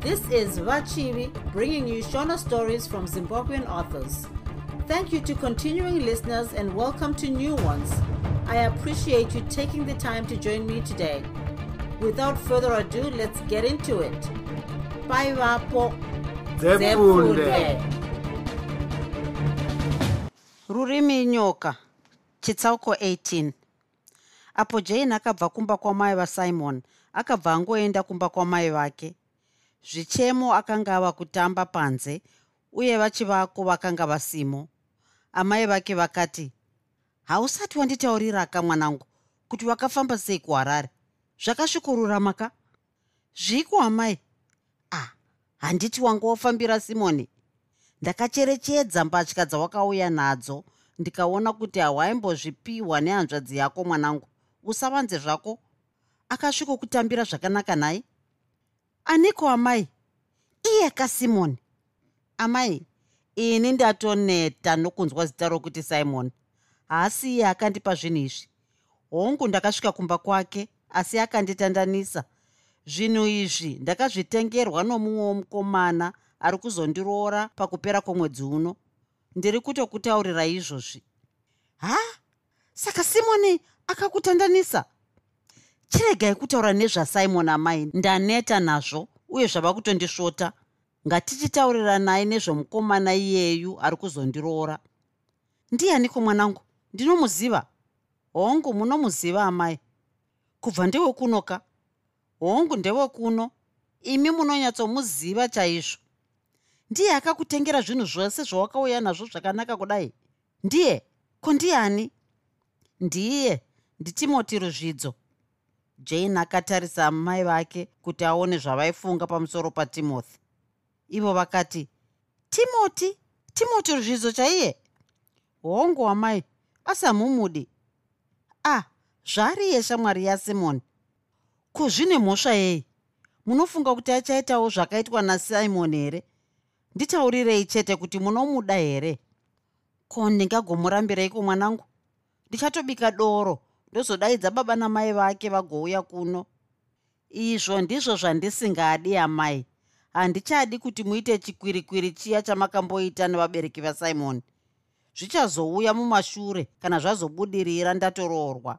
This is Vachivi bringing you Shona stories from Zimbabwean authors. Thank you to continuing listeners and welcome to new ones. I appreciate you taking the time to join me today. Without further ado, let's get into it. Bye, Vapo. Rurimi nyoka chitsauko 18 apo jane akabva kumba kwamai vasimon akabva angoenda kumba kwamai vake zvichemo akanga ava kutamba panze uye vachivako vakanga vasimo. Amai vake vakati hausati wanditaurira ka mwanangu kuti wakafamba sei kuharare? Zvakasvikururama ka? Zviko amai? Ah handiti wanga wafambira simoni. Ndakacherechedza mbatya dzawakauya nadzo ndikaona kuti hawaimbozvipiwa nehanzvadzi yako mwanangu. Usavanze zvako. Akasvikokutambira zvakanaka nhai aniko amai? Iye kasimoni amai ini ndatoneta nokunzwa zita rokuti simon. Haasi iye akandipa zvinhu izvi. Hongu ndakasvika kumba kwake asi akanditandanisa. Zvinhu izvi ndakazvitengerwa nomumwe womukomana ari kuzondiroora pakupera kwomwedzi uno. Ndiri kutokutaurira izvozvi. Ha? Saka simoni akakutandanisa chiregai kutaura nezvasimon amai ndaneta nazvo uye zvava kutondisvota. Ngatichitauriranai nezvomukomana iyeyu ari kuzondiroora. Ndianiko mwanangu? Ndinomuziva? Hongu munomuziva amai. Kubva ndewekunoka hongu ndewekuno imi munonyatsomuziva chaizvo. Ndiye akakutengera zvinhu zvose zvawakauya nazvo zvakanaka kudai? Ndiye? Ko ndiani? Ndiye nditimoti ruzvidzo jane akatarisa amai vake kuti aone zvavaifunga pamusoro patimothy. Ivo vakati timoti timoti ruzvidzo chaiye? Hongu amai asi hamumudi ah zvariye shamwari yasimoni ko zvine mhosva yei? Munofunga kuti achaitawo zvakaitwa nasimoni here? Nditaurirei chete kuti munomuda here? Ko ndingagomurambireiko mwanangu? Ndichatobika doro ndozodaidza baba namai vake vagouya kuno. Izvo ndizvo zvandisingadi amai. Handichadi kuti muite chikwirikwiri chiya chamakamboita nevabereki vasimoni zvichazouya mumashure kana zvazobudirira ndatoroorwa.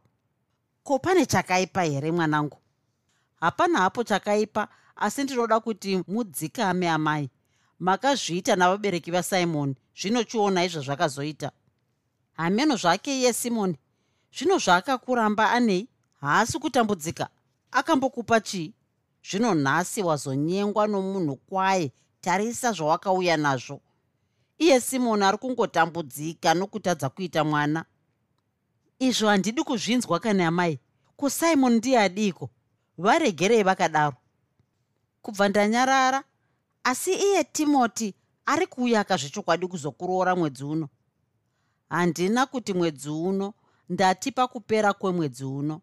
Ko pane chakaipa here mwanangu? Hapana hapo chakaipa asi ndinoda kuti mudzikame amai. Makazviita navabereki vasimoni zvinochiona izvazvakazoita hameno zvake iye simoni zvino zvaakakuramba anei haasi kutambudzika akambokupa chii zvino nhasi wazonyengwa nomunhu kwaye tarisa zvawakauya nazvo. Iye simoni ari kungotambudzika nokutadza kuita mwana. Izvo handidi kuzvinzwa kana amai. Kusimoni ndiye adiko? Varegerei vakadaro. Kubva ndanyarara asi iye timoti ari kuuyaka zvechokwadi kuzokuroora mwedzi uno. Handina kuti mwedzi uno ndati pakupera kwemwedzi uno.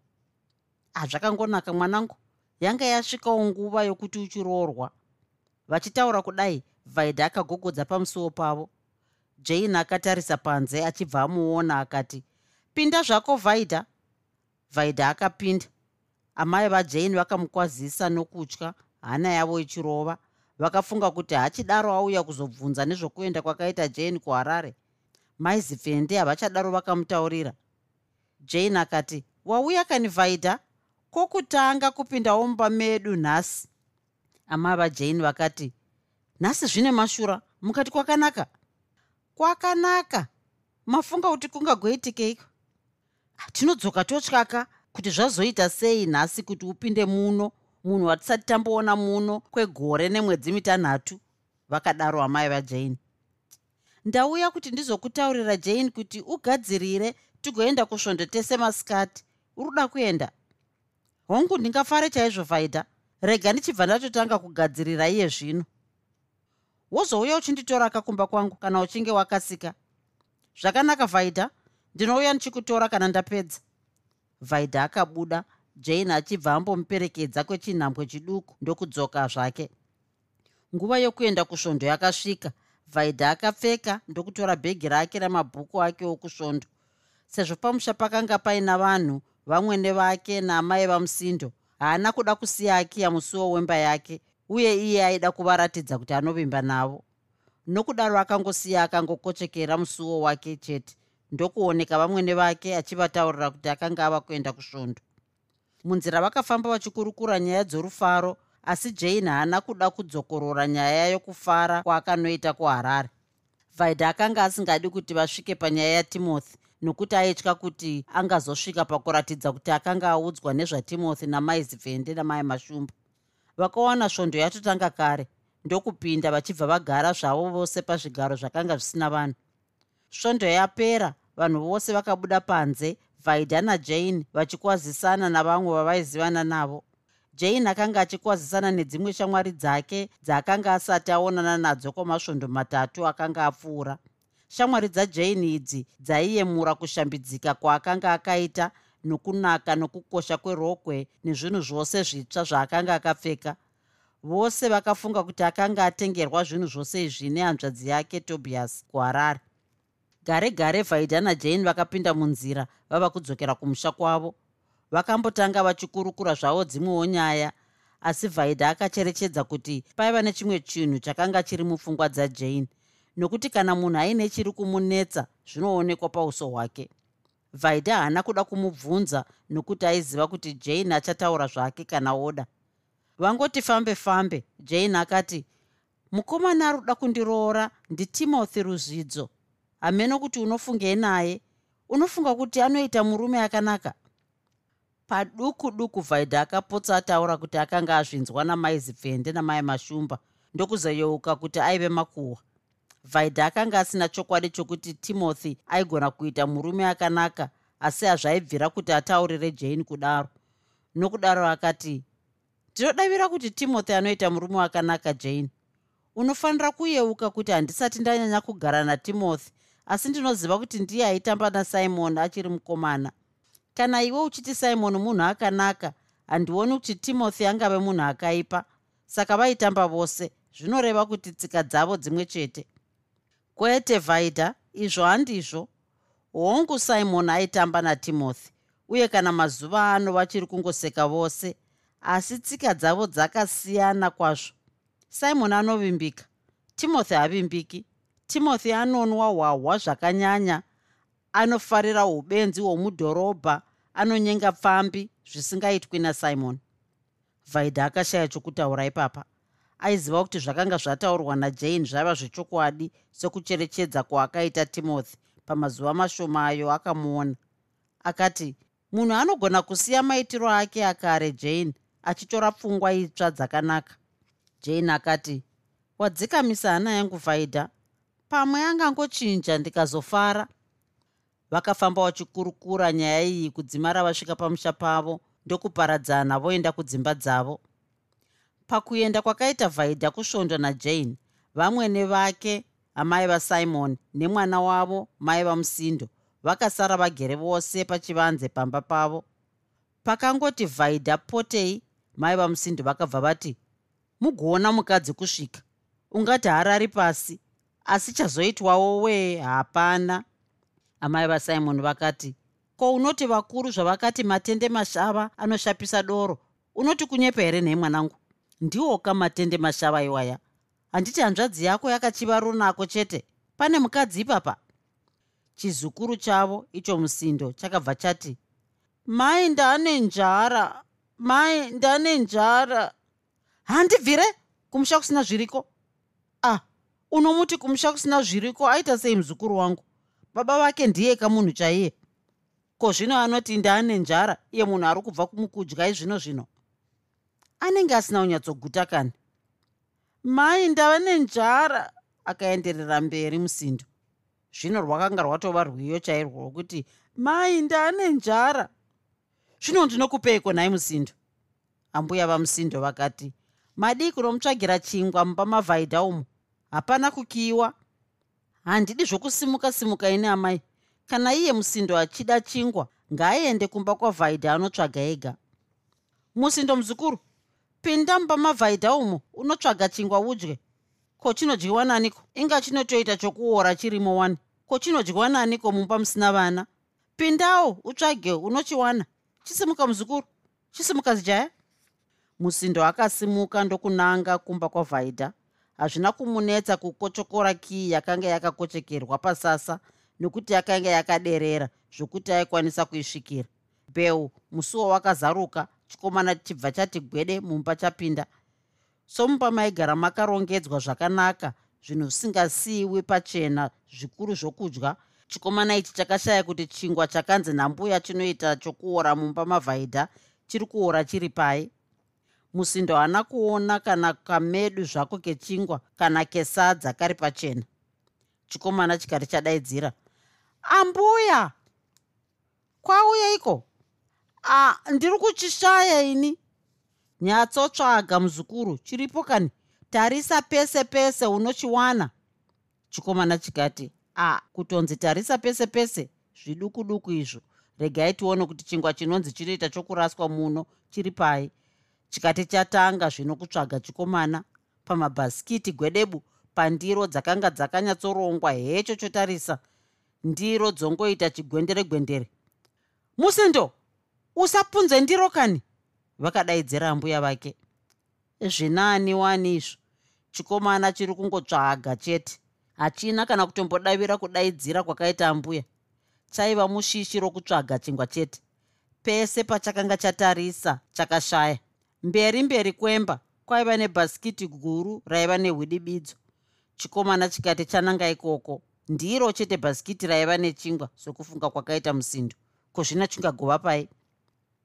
Hazvakangonaka mwanangu. Yanga yasvikawo nguva yokuti uchiroorwa. Vachitaura kudai vaidha akagogodza pamusuwo pavo. Jane akatarisa panze achibva amuona akati pinda zvako vaidha vaidha akapinda. Amai vajane vakamukwazisa nokutya hana yavo ichirova. Vakafunga kuti hachidaro auya kuzobvunza nezvokuenda kwakaita jane kuharare. Maizifende havachadaro vakamutaurira jane akati wauya kani vaidha kwokutanga kupindawo mumba medu nhasi? Amai vajane vakati nhasi zvine mashura mukati kwakanaka. Kwakanaka? Mafunga kuti kungagoitikeiko tinodzoka totyaka kuti zvazoita sei nhasi kuti upinde muno munhu watisati tamboona muno kwegore nemwedzi mitanhatu? Vakadaro amai vajane ndauya kuti ndizokutaurira jane kuti ugadzirire tigoenda kusvondo tese masikati. Uri kuda kuenda? Hongu ndingafare chaizvo faidha rega ndichibva ndatotanga kugadzirira iye zvino. Wozouya uchinditora kakumba kwangu kana uchinge wakasika? Zvakanaka vaidha ndinouya ndichikutora kana ndapedza? Vaidha akabuda. Jane achibva ambomuperekedza kwechinhambwe chiduku ndokudzoka zvake. Nguva yokuenda kusvondo yakasvika. Vaidha akapfeka ndokutora bhegi rake ramabhuku ake okusvondo sezvo pamusha pakanga paina vanhu vamwene vake naamai vamusindo haana kuda kusiya akiya musuwo wemba yake uye iye aida kuvaratidza kuti anovimba navo. Nokudaro akangosiya akangokochekera musuwo wake chete ndokuoneka vamwene vake achivataurira kuti akanga ava kuenda kusvondo. Munzira vakafamba vachikurukura nyaya dzorufaro asi jane haana kuda kudzokorora nyaya yokufara kwaakanoita kuharare. Vaida akanga asingadi kuti vasvike panyaya yatimothy nokuti aitya kuti angazosvika pakuratidza kuti akanga audzwa nezvatimothy namaizivhende namai mashumba vakawana svondo yatotanga kare ndokupinda vachibva vagara zvavo vose pazvigaro zvakanga zvisina vanhu. Svondo yapera vanhu vose vakabuda panze vaida najane vachikwazisana navamwe vavaizivana navo. Jane akanga achikwazisana nedzimwe shamwari dzake dzaakanga asati aonana nadzo kwamasvondo matatu akanga apfuura shamwari dzajane idzi dzaiyemura kushambidzika kwaakanga akaita nokunaka nokukosha kwerogwe nezvinhu zvose zvitsva zvaakanga akapfeka. Vose vakafunga kuti akanga atengerwa zvinhu zvose izvi nehanzvadzi yake tobias kuharare gare gare vaida najane vakapinda munzira vava kudzokera kumusha kwavo. Vakambotanga vachikurukura zvavo dzimwewo nyaya asi vaida akacherechedza kuti paiva nechimwe chinhu chakanga chiri mupfungwa dzajane nokuti kana munhu aine chiri kumunetsa zvinoonekwa pauso hwake. Vaida haana kuda kumubvunza nokuti aiziva kuti jane achataura zvake kana oda. Vangoti fambe fambe jane akati mukomana ari kuda kundiroora nditimothy ruzvidzo hameno kuti unofungei naye. Unofunga kuti anoita murume akanaka. Paduku duku vaida akapotsa ataura kuti akanga azvinzwa namaizipfende namai mashumba ndokuzoyeuka kuti aive makuhwa vaida akanga asina chokwadi chokuti timothy aigona kuita murume akanaka asi hazvaibvira kuti ataurire jane kudaro. Nokudaro akati ndinodavira kuti timothy anoita murume wakanaka jane. Unofanira kuyeuka kuti handisati ndanyanya kugara natimothy asi ndinoziva kuti ndiye aitamba nasimon achiri mukomana. Kana iwe uchiti simon munhu akanaka handioni kuti timothy angave munhu akaipa. Saka vaitamba vose zvinoreva kuti tsika dzavo dzimwe chete kwete vaida izvo handizvo hongu simon aitamba natimothy uye kana mazuva ano vachiri kungoseka vose asi tsika dzavo dzakasiyana kwazvo. Simon anovimbika timothy havimbiki. Timothy anonwa hwahwa zvakanyanya anofarira ubenzi hwomudhorobha anonyenga pfambi zvisingaitwi nasimon vaida akashaya chokutaura ipapa aiziva kuti zvakanga zvataurwa najane zvaiva zvechokwadi sekucherechedza kwaakaita timothy. Pamazuva mashomayo akamuona. Akati munhu anogona kusiya maitiro ake akare jane achitora pfungwa itsva dzakanaka. Jane akati wadzikamisa hana yangu vaida. Pamwe angangochinja ndikazofara. Vakafamba vachikurukura nyaya iyi kudzimara vasvika pamusha pavo ndokuparadzana voenda kudzimba dzavo pakuenda kwakaita vhaidha kusvondwa najane vamwene vake amai vasimon nemwana wavo mai vamusindo vakasara vagere vose pachivanze pamba pavo. Pakangoti vhaidha potei mai vamusindo vakabva vati mugoona mukadzi kusvika. Ungati harari pasi asi chazoitwawo wee hapana. Amai vasimon vakati ko unoti vakuru zvavakati matende mashava anoshapisa doro? Unoti kunyepa here nhee mwanangu ndiwoka matende mashava iwaya. Handiti hanzvadzi yako yakachiva runako chete. Pane mukadzi ipapa? Chizukuru chavo icho musindo chakabva chati mai ndane njara mai ndane njara. Handibvire? Kumusha kusina zviriko? Ah unomuti kumusha kusina zviriko? Aita sei muzukuru wangu? Baba vake ndiye kamunhu chaiye. Ko zvino anoti ndaane njara? Iye munhu ari kubva kumukudya izvino zvino anenge asina unyatsoguta kani? Mai ndava nenjara akaenderera mberi musindo. Zvino rwakanga rwatova rwiyo chairwo rwokuti mai ndaane njara zvino ndinokupeiko nhai musindo? Ambuya vamusindo vakati madii kunomutsvagira chingwa mumba mavhaidha umo hapana kukiyiwa. Handidi zvokusimuka simuka ine amai. Kana iye musindo achida chingwa ngaaende kumba kwavhaidha anotsvaga ega. Musindo muzukuru pinda mumba mavhaidha umo unotsvaga chingwa udye. Ko chinodyiwa naniko? Inga chinotoita chokuora chirimo wani. Ko chinodyiwa naniko mumba musina vana? Pindawo utsvage unochiwana. Chisimuka muzukuru. Chisimuka zijaya. Musindo akasimuka ndokunanga kumba kwavhaidha. Hazvina kumunetsa kukochokora kii yakanga yakakochekerwa pasasa nokuti yakanga yakaderera zvokuti aikwanisa kuisvikira. Bheu musuwo wakazaruka chikomana chibva chati gwede mumba chapinda. Somumba maigara makarongedzwa zvakanaka zvinhu zvisingasiyiwi pachena zvikuru zvokudya. Chikomana ichi chakashaya kuti chingwa chakanzi nambuya chinoita chokuora mumba mavhaidha chiri kuora chiri pai. Musindo haana kuona kana kamedu zvako kechingwa kana kesadza kari pachena. Chikomana chikati chadaidzira ambuya kwauyeiko a ndiri kuchishaya ini. Nyatsotsvaga muzukuru chiripo kani? Tarisa pese pese unochiwana. Chikomana chikati a kutonzi tarisa pese pese zviduku duku izvo. Regai tione kuti chingwa chinonzi chinoita chokuraswa muno chiri pai. Chikati chatanga zvino kutsvaga chikomana. Pamabhasikiti gwedebu pandiro dzakanga dzakanyatsorongwa hecho chotarisa ndiro dzongoita chigwendere gwendere musindo usapunze ndiro kani vakadaidzira mbuya vake. Zvinani wani izvo? Chikomana chiri kungotsvaga chete. Hachina kana kutombodavira kudaidzira kwakaita mbuya. Chaiva mushishi rokutsvaga chingwa chete. Pese pachakanga chatarisa chakashaya. Mberi mberi kwemba kwaiva nebhasikiti guru raiva nehwidibidzo chikomana chikati chananga ikoko ndiro chete bhasikiti raiva nechingwa sokufunga kwakaita musindo. Kuzvina chingagova pai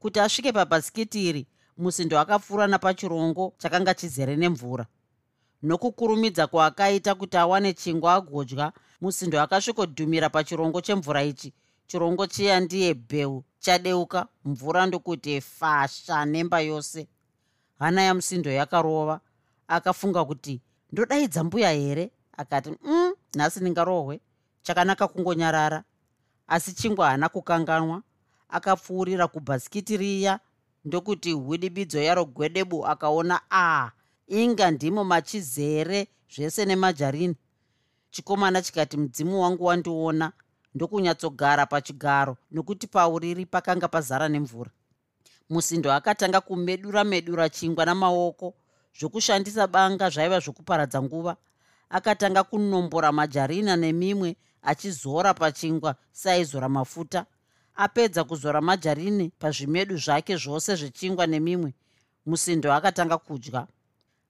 kuti asvike pabhasikiti iri musindo akapfuura napachirongo chakanga chizere nemvura. Nokukurumidza kwaakaita kuti awane chingwa agodya musindo akasvikodhumira pachirongo chemvura ichi. Chirongo chiya ndiye bheu chadeuka mvura ndokuti fasha nemba yose. Hana yamusindo yakarova akafunga kuti ndodaidza mbuya here? Akati mm, nhasi ndingarohwe chakanaka kungonyarara. Asi chingwa haana kukanganwa akapfuurira kubhasikiti riya ndokuti hwidibidzo yaro gwedebu akaona a ah, inga ndimo machizere zvese nemajarini. Chikomana chikati mudzimu wangu wandiona ndokunyatsogara pachigaro nokuti pauriri pakanga pazara nemvura. Musindo akatanga kumedura medura chingwa namaoko zvokushandisa banga zvaiva zvokuparadza nguva akatanga kunombora majarina nemimwe achizora pachingwa saaizora mafuta apedza kuzora majarini pazvimedu zvake zvose zvechingwa nemimwe musindo akatanga kudya.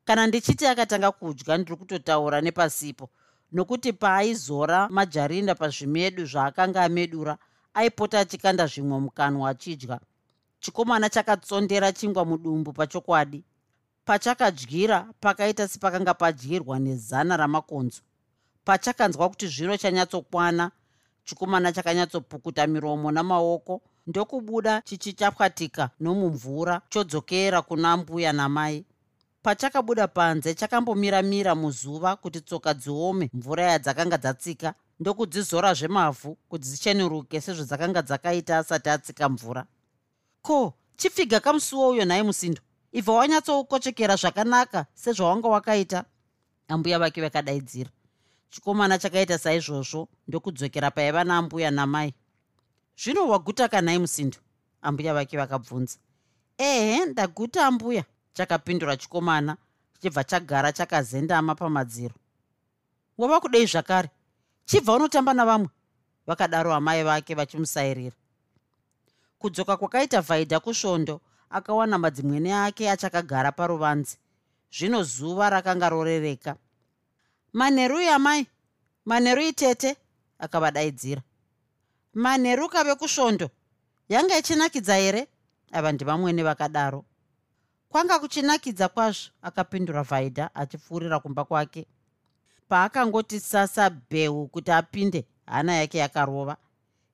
Kana ndichiti akatanga kudya ndiri kutotaura nepasipo nokuti paaizora majarinda pazvimedu zvaakanga amedura aipota achikanda zvimwe mukanwa achidya. Chikomana chakatsondera chingwa mudumbu pachokwadi. Pachakadyira pakaita sepakanga padyirwa nezana ramakonzo. Pachakanzwa kuti zvino chanyatsokwana chikomana chakanyatsopukuta miromo namaoko ndokubuda chichichapwatika nomumvura chodzokera kuna mbuya namai. Pachakabuda panze chakambomiramira muzuva kuti tsoka dziome mvura yadzakanga dzatsika ndokudzizora zvemavhu kuti dzichenuruke sezvedzakanga dzakaita asati atsika mvura. Ko chipfiga kamusuwo uyo nhai musindo? Ibva wanyatsoukochekera zvakanaka sezvawanga wakaita? Ambuya vake vakadaidzira chikomana chakaita saizvozvo ndokudzokera paiva naambuya namai. Zvino waguta kanhai musindo? Ambuya vake vakabvunza. Ehe ndaguta ambuya chakapindura chikomana chichibva chagara chakazendama pamadziro. Wava kudei zvakare? Chibva unotamba navamwe? Vakadaro amai vake vachimusairira. Kudzoka kwakaita vhaidha kusvondo akawana madzimwene ake achakagara paruvanzi. Zvino zuva rakanga rorereka manheru yamai manheru itete akavadaidzira. Manheru kave kusvondo yanga ichinakidza here? Ava ndivamwene vakadaro. Kwanga kuchinakidza kwazvo akapindura vhaidha achipfuurira kumba kwake. Paakangoti sasa bheu kuti apinde hana yake yakarova.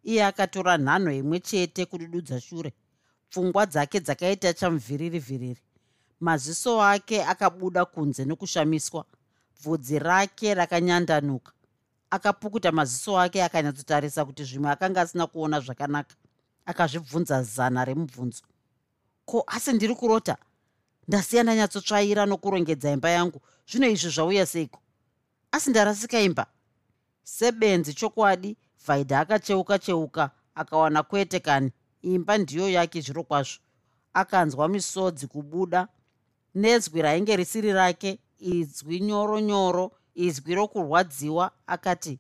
Iye akatora nhanho imwe chete kudududza shure. Pfungwa dzake dzakaita chamuvhiriri vhiriri maziso ake akabuda kunze nokushamiswa bvudzi rake rakanyandanuka. Akapukuta maziso ake akanyatsotarisa kuti zvimwe akanga asina kuona zvakanaka. Akazvibvunza zana remubvunzo. Ko asi ndiri kurota? Ndasiya ndanyatsotsvaira nokurongedza imba yangu. Zvino izvi zvauya seiko? Asi ndarasika imba. Sebenzi chokwadi vhaidha akacheuka cheuka akawana kwete kani. Imba ndiyo yake zviro kwazvo. Akanzwa misodzi kubuda. Nezwi rainge risiri rake izwi nyoro nyoro izwi rokurwadziwa akati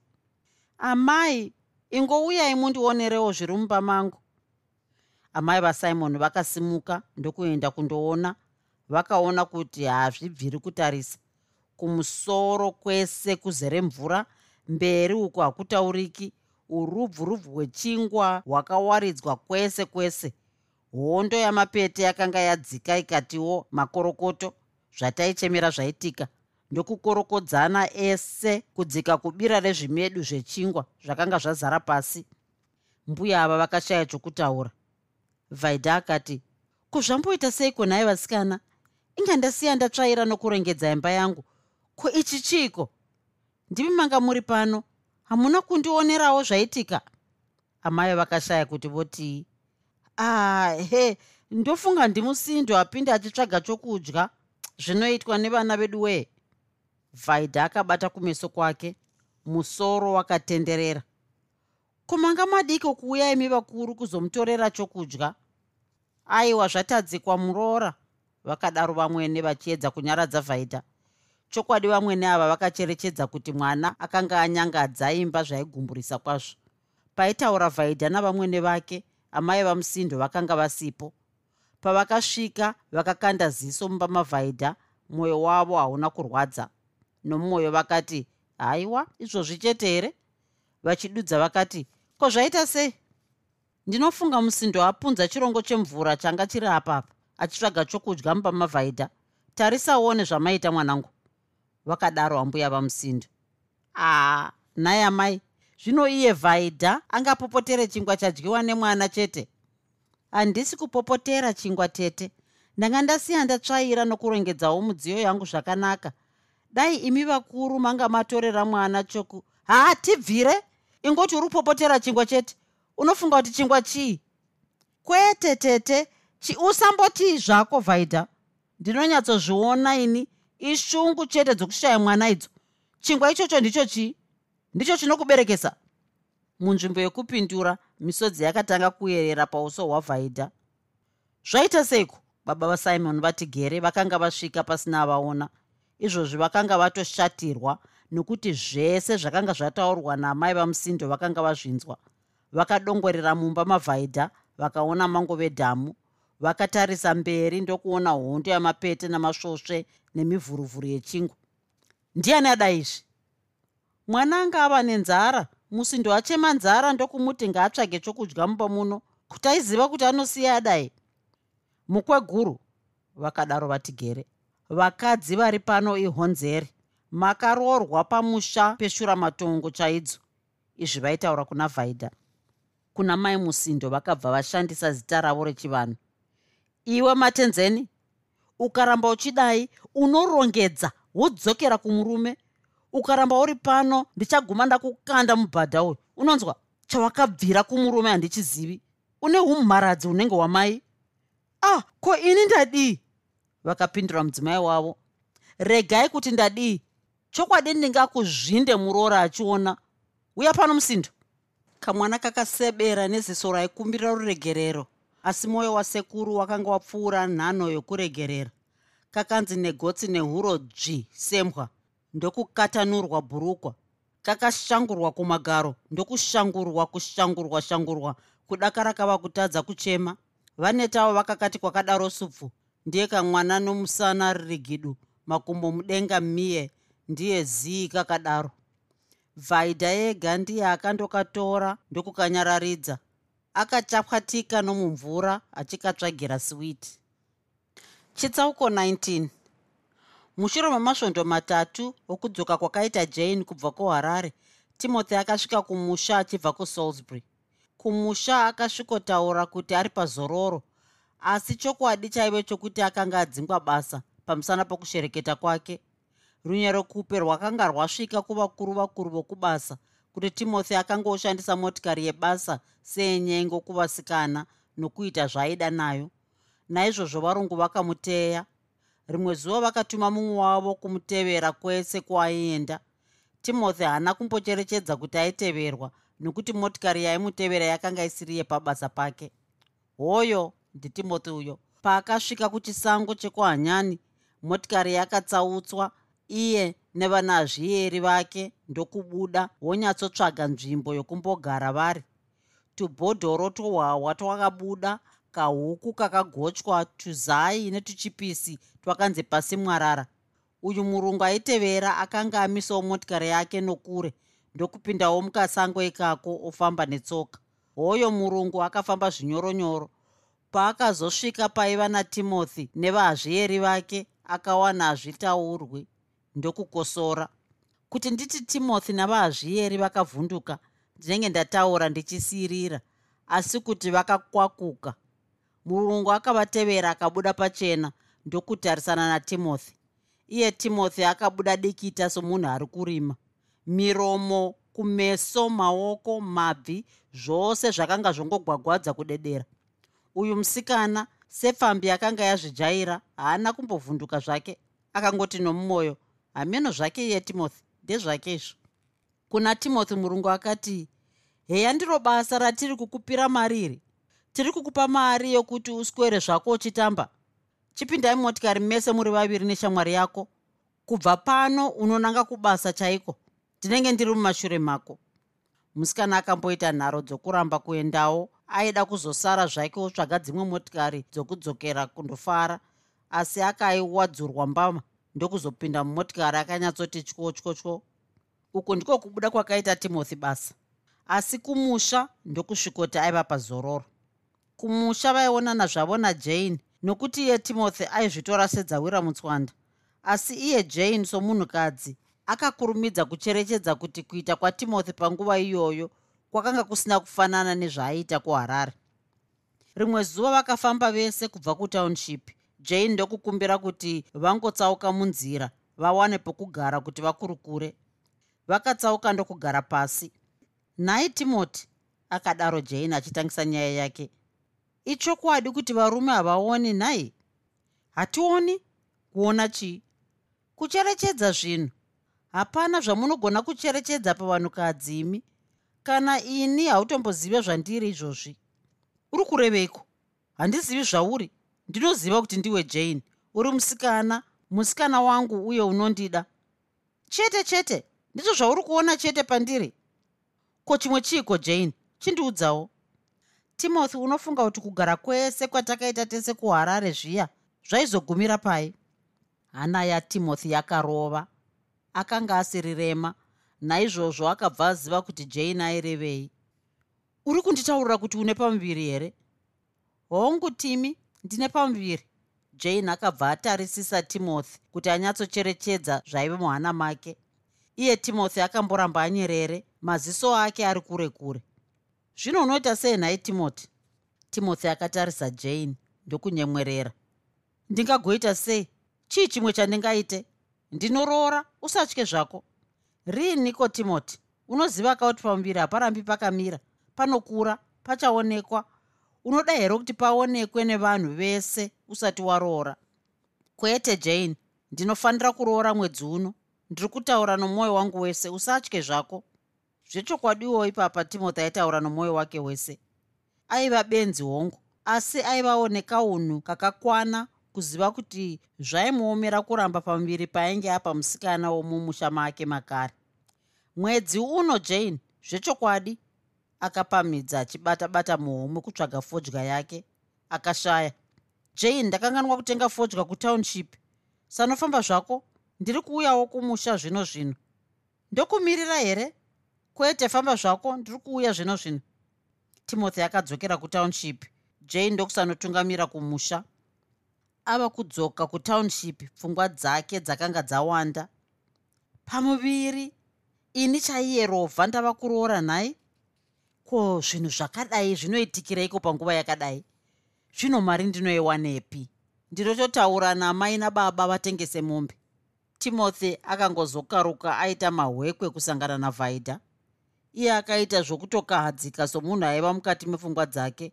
amai ingouyai mundionerewo zviri mumba mangu. Amai vasimoni vakasimuka ndokuenda kundoona vakaona kuti hazvibviri kutarisa. Kumusoro kwese kuzere mvura mberi uku hakutauriki urubvurubvu hwechingwa hwakawaridzwa kwese kwese. Hondo yamapete yakanga yadzika ikatiwo makorokoto zvataichemera zvaitika. Ndokukorokodzana ese kudzika kubira rezvimedu zvechingwa zvakanga zvazara pasi. Mbuya ava vakashaya chokutaura. Vaidha akati kuzvamboita seiko nhai vasikana? Inga ndasiya ndatsvaira nokurengedza imba yangu. Ko ichi chiiko? Ndimi manga muri pano. Hamuna kundionerawo zvaitika. Amai vakashaya kuti votii ahe ndofunga ndimusindo apinde achitsvaga chokudya zvinoitwa nevana vedu wee vaidha akabata kumeso kwake musoro wakatenderera. Kumanga madiko kuuya imi vakuru kuzomutorera chokudya aiwa zvatadzikwa muroora vakadaro vamwene vachiedza kunyaradza vhaidha chokwadi vamwene ava vakacherechedza kuti mwana akanga anyangadza imba zvaigumburisa kwazvo. Paitaura vhaidha navamwene vake amai vamusindo vakanga vasipo pavakasvika vakakanda ziso mumba mavhaidha mwoyo wavo hauna kurwadza. Nomwoyo vakati haiwa izvozvi chete here? Vachidudza vakati ko zvaita sei? Ndinofunga musindo apunza chirongo chemvura changa chiri apapa achitsvaga chokudya mumba mavhaidha. Tarisaone zvamaita mwanangu. Vakadaro hambuya vamusindo. Aa nhaye amai zvino iye vhaidha angapopotere chingwa chadyiwa nemwana chete handisi kupopotera chingwa tete. Ndanga ndasiya ndatsvaira nokurongedzawo mudziyo yangu zvakanaka. Dai imi vakuru manga matorera mwana choku. Haa tibvire? Ingoti uri kupopotera chingwa chete? Unofunga kuti chingwa chii? Kwete tete chiusambotii zvako vhaidha ndinonyatsozviona ini ishungu chete dzokushaya mwana idzo. Chingwa ichocho ndicho chii? Ndicho chinokuberekesa? Munzvimbo yekupindura misodzi yakatanga kuyerera pauso hwavhaidha. Zvaita seiko? Baba vasimon vati gere vakanga vasvika pasina vaona izvozvi vakanga vatoshatirwa nokuti zvese zvakanga zvataurwa namai vamusindo vakanga vazvinzwa. Vakadongorera mumba mavhaidha vakaona mangove dhamu vakatarisa mberi ndokuona hondo yamapete namasvosve nemivhuruvhuru yechingwa ndiani ada izvi? Mwana anga ava nenzara musindo achema nzara ndokumuti ngaatsvage chokudya mumba muno kuti aiziva kuti anosiya adai. Mukweguru vakadaro vatigere. Vakadzi vari pano ihonzeri. Makaroorwa pamusha peshuramatongo chaidzo izvi vaitaura kuna vhaidha kuna mai musindo vakabva vashandisa zita ravo rechivanhu. Iwe matenzeni ukaramba uchidai unorongedza wodzokera kumurume ukaramba uri pano ndichaguma ndakukanda mubhadha uyu. Unonzwa chawakabvira kumurume handichizivi. Une umharadzi unenge wamai. Ah ko ini ndadii? Vakapindura mudzimai wavo. Regai kuti ndadii? Chokwadi ndingakuzvinde muroora achiona. Uya pano musindo. Kamwana kakasebera neziso raikumbira ruregerero asi mwoyo wasekuru wakanga wapfuura nhano yokuregerera. Kakanzi negotsi nehuro dzvi sembwa ndokukatanurwa bhurukwa. Kakashangurwa kumagaro ndokushangurwa kushangurwa shangurwa. Kudakara kava kutadza kuchema. Vanetavo vakakati kwakadaro supfu ndiye kamwana nomusana ririgidu makumbo mudenga miye ndiye zii kakadaro. Vhaidha yega ndiye akandokatora ndokukanyararidza akachapwatika nomumvura achikatsvagira switi chitsauko 19 mushure memasvondo matatu okudzoka kwakaita jane kubva kuharare timothy akasvika kumusha achibva kusalisbury. Kumusha akasvikotaura kuti ari pazororo asi chokwadi chaive chokuti akanga adzingwa basa pamusana pokushereketa kwake. Runyarokupe rwakanga rwasvika kuvakuru vakuru vokubasa kuti timothy akanga oshandisa motikari yebasa seenyengo kuvasikana nokuita zvaaida nayo. Naizvozvo varungu vakamuteya rimwe zuva vakatuma mumwe wavo kumutevera kwese kwaaienda timothy haana kumbocherechedza kuti aiteverwa nokuti motikari yaimutevera yakanga isiri yepabasa pake. Hoyo nditimothy uyo. Paakasvika kuchisango chekuhanyani motikari yakatsautswa iye nevanazviyeri vake ndokubuda wonyatsotsvaga nzvimbo yokumbogara vari. Tubhodhoro tuhwahwa twakabuda kahuku kakagochwa tuzai netuchipisi twakanze pasi mwarara uyu murungu aitevera akanga amisawo motikari yake nokure ndokupindawo mukasango ikako ofamba netsoka. Hoyo murungu akafamba zvinyoronyoro. Paakazosvika paiva natimothy nevahazvieri vake akawana hazvitaurwi ndokukosora. Kuti nditi timothy navahazvieri vakavhunduka ndinenge ndataura ndichisiyirira asi kuti vakakwakuka murungu akavatevera akabuda pachena ndokutarisana natimothy. Iye timothy akabuda dikita somunhu ari kurima. Miromo kumeso maoko mabvi zvose zvakanga zvongogwagwadza kudedera. Uyu musikana sepfambi akanga yazvijaira haana kumbovhunduka zvake. Akangoti nomumwoyo hameno zvake iye timothy? Ndezvake izvo. Kuna timothy murungu akati heya ndiro basa ratiri kukupira mari iri tiri kukupa mari yokuti uswere zvako uchitamba? Chipindai motikari mese muri vaviri neshamwari yako. Kubva pano unonanga kubasa chaiko? Ndinenge ndiri mumashure mako. Musikana akamboita nharo dzokuramba kuendawo aida kuzosara zvake otsvaga dzimwe motikari dzokudzokera kundofara asi akaiwadzurwa mbama ndokuzopinda mumotikari akanyatsoti tyotyotyo uku ndiko kubuda kwakaita timothy basa. Asi kumusha ndokusvikoti aiva pazororo kumusha vaionana zvavo najane nokuti iye timothy aizvitora sedzawira mutswanda. Asi iye jane somunhukadzi akakurumidza kucherechedza kuti kuita kwatimothy panguva iyoyo kwakanga kusina kufanana nezvaaiita kuharare. Rimwe zuva vakafamba vese kubva kutownship jane ndokukumbira kuti vangotsauka munzira vawane pokugara kuti vakurukure. Vakatsauka ndokugara pasi. Nhai timothy akadaro jane achitangisa nyaya yake ichokwadi kuti varume havaoni nhai? Hationi kuona chii? Kucherechedza zvinhu? Hapana zvamunogona kucherechedza pavanhukadzi imi. Kana ini hautombozive zvandiri izvozvi. Uri kureveiko? Handizivi zvauri. Ndinoziva kuti ndiwe jane. Uri musikana musikana wangu uye unondida. Chete chete. Ndizvo zvauri kuona chete pandiri. Ko chimwe chiiko jane? Chindiudzawo timothy unofunga kuti kugara kwese kwatakaita tese kuharare zviya zvaizogumira pai? Hana yatimothy yakarova. Akanga asiri rema naizvozvo akabva aziva kuti jane airevei. Uri kunditaurira kuti une pamuviri here? Hongu timi ndine pamuviri. Jane akabva atarisisa timothy kuti anyatsocherechedza zvaiva muhana make. Iye timothy akamboramba anyerere maziso ake ari kure kure zvino unoita sei nhai timothy? Timothy akatarisa jane ndokunyemwerera. Ndingagoita sei? Chii chimwe chandingaite? Ndinoroora usatye zvako. Riiniko timothy? Unoziva kauti pamuviri haparambi pakamira panokura pachaonekwa. Unoda here kuti paonekwe nevanhu vese usati waroora kwete jane. Ndinofanira kuroora mwedzi uno. Ndiri kutaura nomwoyo wangu wese usatye zvako zvechokwadiwo ipapa timothy aitaura nomwoyo wake wese. Aiva benzi hongu asi aivawo nekaunhu kakakwana kuziva kuti zvaimuomera kuramba pamuviri paainge apa musikana womumusha make makare. Mwedzi uno jane zvechokwadi akapamhidza achibata-bata muhomwe kutsvaga fodya yake akashaya jane ndakanganwa kutenga fodya kutownship sanofamba zvako? Ndiri kuuyawo kumusha zvino zvino ndokumirira here kwete famba zvako ndiri kuuya zvino zvino. Timothy akadzokera kutownship. Jane ndokusanotungamira kumusha. Ava kudzoka kutownship pfungwa dzake dzakanga dzawanda. Pamuviri ini chaiyerovha ndava kuroora nhai? Ko zvinhu zvakadai zvinoitikireiko panguva yakadai? Zvino mari ndinoiwanepi? Ndinototaura namai nababa vatengese mombe. Timothy akangozokaruka aita mahwekwe kusangana navhaidha iye akaita zvokutokahadzika somunhu aiva mukati mepfungwa dzake.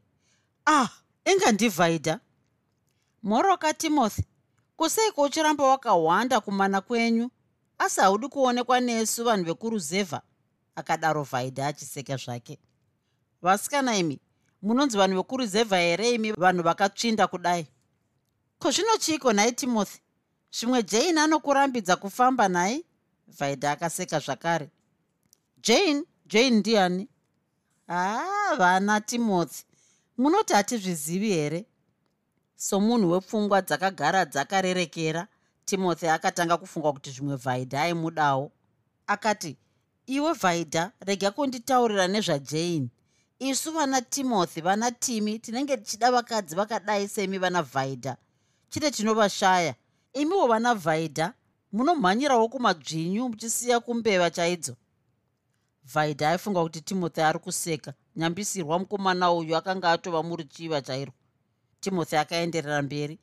Ah inga ndivhaidha. Moroka timothy kuseiko uchiramba wakahwanda kumana kwenyu? Asi haudi kuonekwa nesu vanhu vekuruzevha akadaro vhaidha achiseka zvake. Vasikana imi munonzi vanhu vekuruzevha here imi vanhu vakatsvinda kudai? Ko zvino chiiko nhai timothy zvimwe jane anokurambidza kufamba nhai? Vaida akaseka zvakare. Jane jane ndiani? Haa ah, vana timothy. Munoti hatizvizivi here? Somunhu wepfungwa dzakagara dzakarerekera timothy akatanga kufunga kuti zvimwe vaida aimudawo. Akati iwe vaida rega kunditaurira nezvajane isu vana timothy vana timi tinenge tichida vakadzi vakadai semi vana vaida chite tinovashaya imiwo vana vaida munomhanyirawo kumadzvinyu muchisiya kumbeva chaidzo vaida aifunga kuti timothy ari kuseka. Nyambisirwa mukomana uyu akanga atova muruchiva chairwo timothy akaenderera mberi.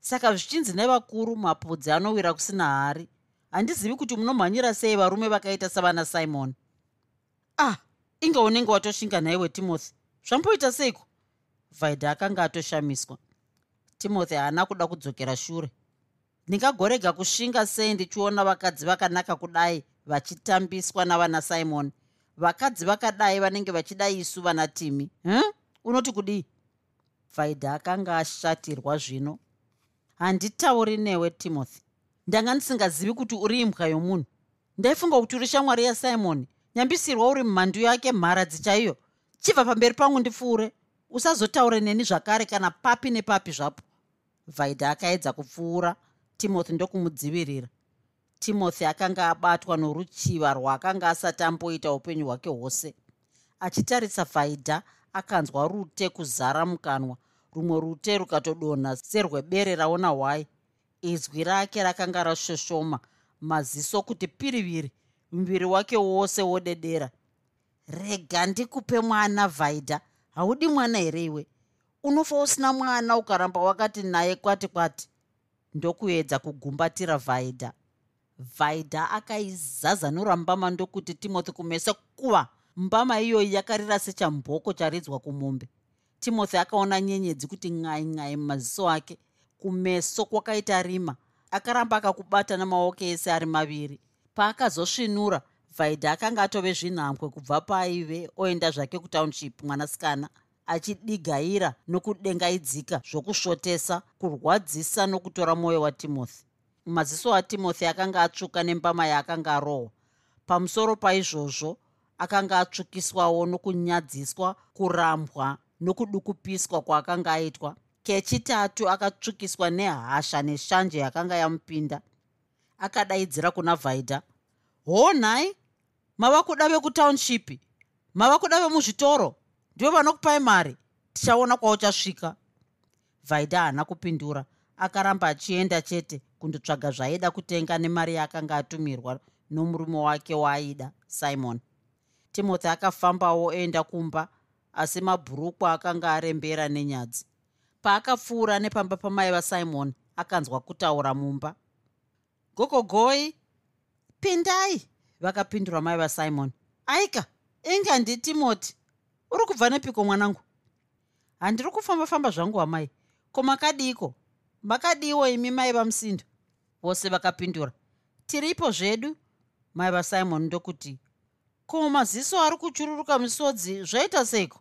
Saka zvichinzi nevakuru mapudzi anowira kusina hari. Handizivi kuti munomhanyira sei varume vakaita savana simon. Ah inge unenge watoshinga nhaiwe timothy. Zvamboita seiko? Vaida akanga atoshamiswa. Timothy haana kuda kudzokera shure. Ndingagorega kushinga sei ndichiona vakadzi vakanaka kudai vachitambiswa navana simon. Vakadzi vakadai vanenge vachida isu vana timi. Hm unoti kudii? Vaida akanga ashatirwa zvino. Handitauri newe timothy. Ndanga ndisingazivi kuti uri imbwa yomunhu. Ndaifunga kuti uri shamwari yasimoni nyambisirwa uri mumhandu yake mharadzi chaiyo. Chibva pamberi pangu ndipfuure usazotaure neni zvakare kana papi nepapi zvapo. Vaida akaedza kupfuura. Timothy ndokumudzivirira timothy akanga abatwa noruchiva rwaakanga asati amboita upenyu hwake hwose. Achitarisa vaida akanzwa rute kuzara mukanwa. Rumwe rute rukatodonha serwebere raona hwai. Izwi rake rakanga rashoshoma maziso kuti piriviri muviri wake wose wodedera. Rega ndikupe mwana vaida. Haudi mwana here iwe? Unofa usina mwana ukaramba wakati naye kwati kwati. Ndokuedza kugumbatira vaida vaida akaizazanura mbama ndokuti timothy kumeso kuva mbama iyoyi yakarira sechamboko charidzwa kumombe. Timothy akaona nyenyedzi kuti ngai ngai mumaziso ake. Kumeso kwakaita rima. Akaramba akakubata namaoko ese ari maviri. Paakazosvinura vaida akanga atove zvinhambwe kubva paaive oenda zvake kutownship mwanasikana achidigaira nokudengaidzika zvokusvotesa kurwadzisa nokutora mwoyo watimothy maziso atimothy akanga atsvuka nembama yaakanga arohwa. Pamusoro paizvozvo akanga atsvukiswawo nokunyadziswa kurambwa nokudukupiswa kwaakanga aitwa. Kechitatu akatsvukiswa nehasha neshanje yakanga yamupinda akadaidzira kuna vhaidha ho nhai mava kuda vekutownship mava kuda vemuzvitoro? Ndivo vanokupai mari? Tichaona kwauchasvika. Vhaidha haana kupindura. Akaramba achienda chete kundotsvaga zvaaida kutenga nemari yaakanga atumirwa nomurume wake waaida simon. Timothy akafambawo oenda kumba asi mabhurukwa akanga arembera nenyadzi paakapfuura nepamba pamai vasimon akanzwa kutaura mumba. Gogogoi pindai vakapindura mai vasimon. Aika inga nditimoti uri kubva nepiko mwanangu? Handiri kufamba-famba zvangu wamai ko makadiiko makadiwo imi mai vamusindo vose vakapindura. Tiripo zvedu? Mai vasimon ndokuti ko maziso ari kuchururuka misodzi zvaita seiko?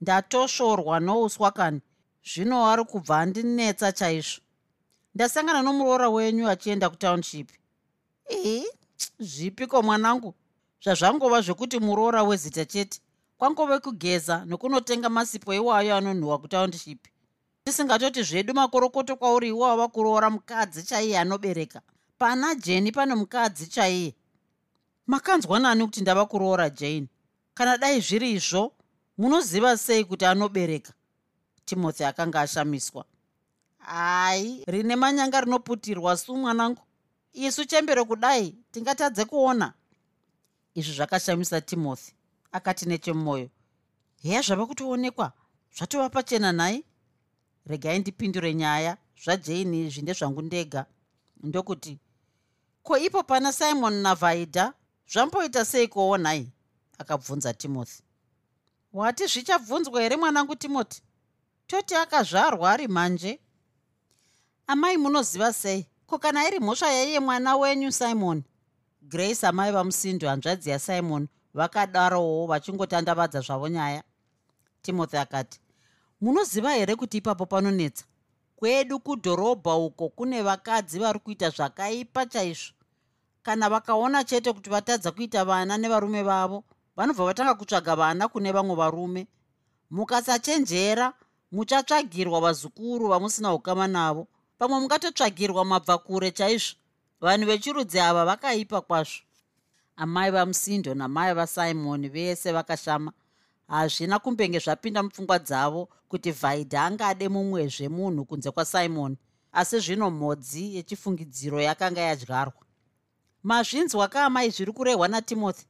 Ndatosvorwa nouswa kani. Zvino ari kubva andinetsa chaizvo. Ndasangana nomuroora wenyu achienda kutownship. Ii zvipiko mwanangu? Zvazvangova zvekuti muroora wezita chete. Kwangove kugeza nokunotenga masipo iwayo anonhuhwa kutownship tisingatoti zvedu makorokoto kwauri iwo wava kuroora mukadzi chaiye anobereka. Pana jeni pane mukadzi chaiye. Makanzwa nani kuti ndava kuroora jane. Kana dai zviri izvo munoziva sei kuti anobereka? Timothy akanga ashamiswa. Hai rine manyanga rinoputirwa su mwanangu? Isu chembere kudai tingatadze kuona. Izvi zvakashamisa timothy. Akati nechemumwoyo heya zvava kutoonekwa. Zvatova pachena nhai regai ndipindure nyaya zvajani izvi ndezvangu ndega. Ndokuti ko ipo pana simon navaida zvamboita seikowo nhai? Akabvunza timothy. Wati zvichabvunzwa here mwanangu timothy? Toti akazvarwa ari manje? Amai munoziva sei? Ko kana iri mhosva yaiye mwana wenyu simon? Grace amai vamusindo hanzvadzi yasimon vakadarowo vachingotandavadza zvavo nyaya. Timothy akati munoziva here kuti ipapo panonetsa? Kwedu kudhorobha uko kune vakadzi vari kuita zvakaipa chaizvo. Kana vakaona chete kuti vatadza kuita vana nevarume vavo vanobva vatanga kutsvaga vana kune vamwe varume. Mukasachenjera muchatsvagirwa vazukuru vamusina ukama navo. Pamwe mungatotsvagirwa mabva kure chaizvo. Vanhu vechirudzi ava vakaipa kwazvo. Amai vamusindo namai vasimoni vese vakashama hazvina kumbenge zvapinda mupfungwa dzavo kuti vhaidha angade mumwezve munhu kunze kwasimoni asi zvino mhodzi yechifungidziro yakanga yadyarwa. Mazvinzwa kaamai zviri kurehwa natimothy.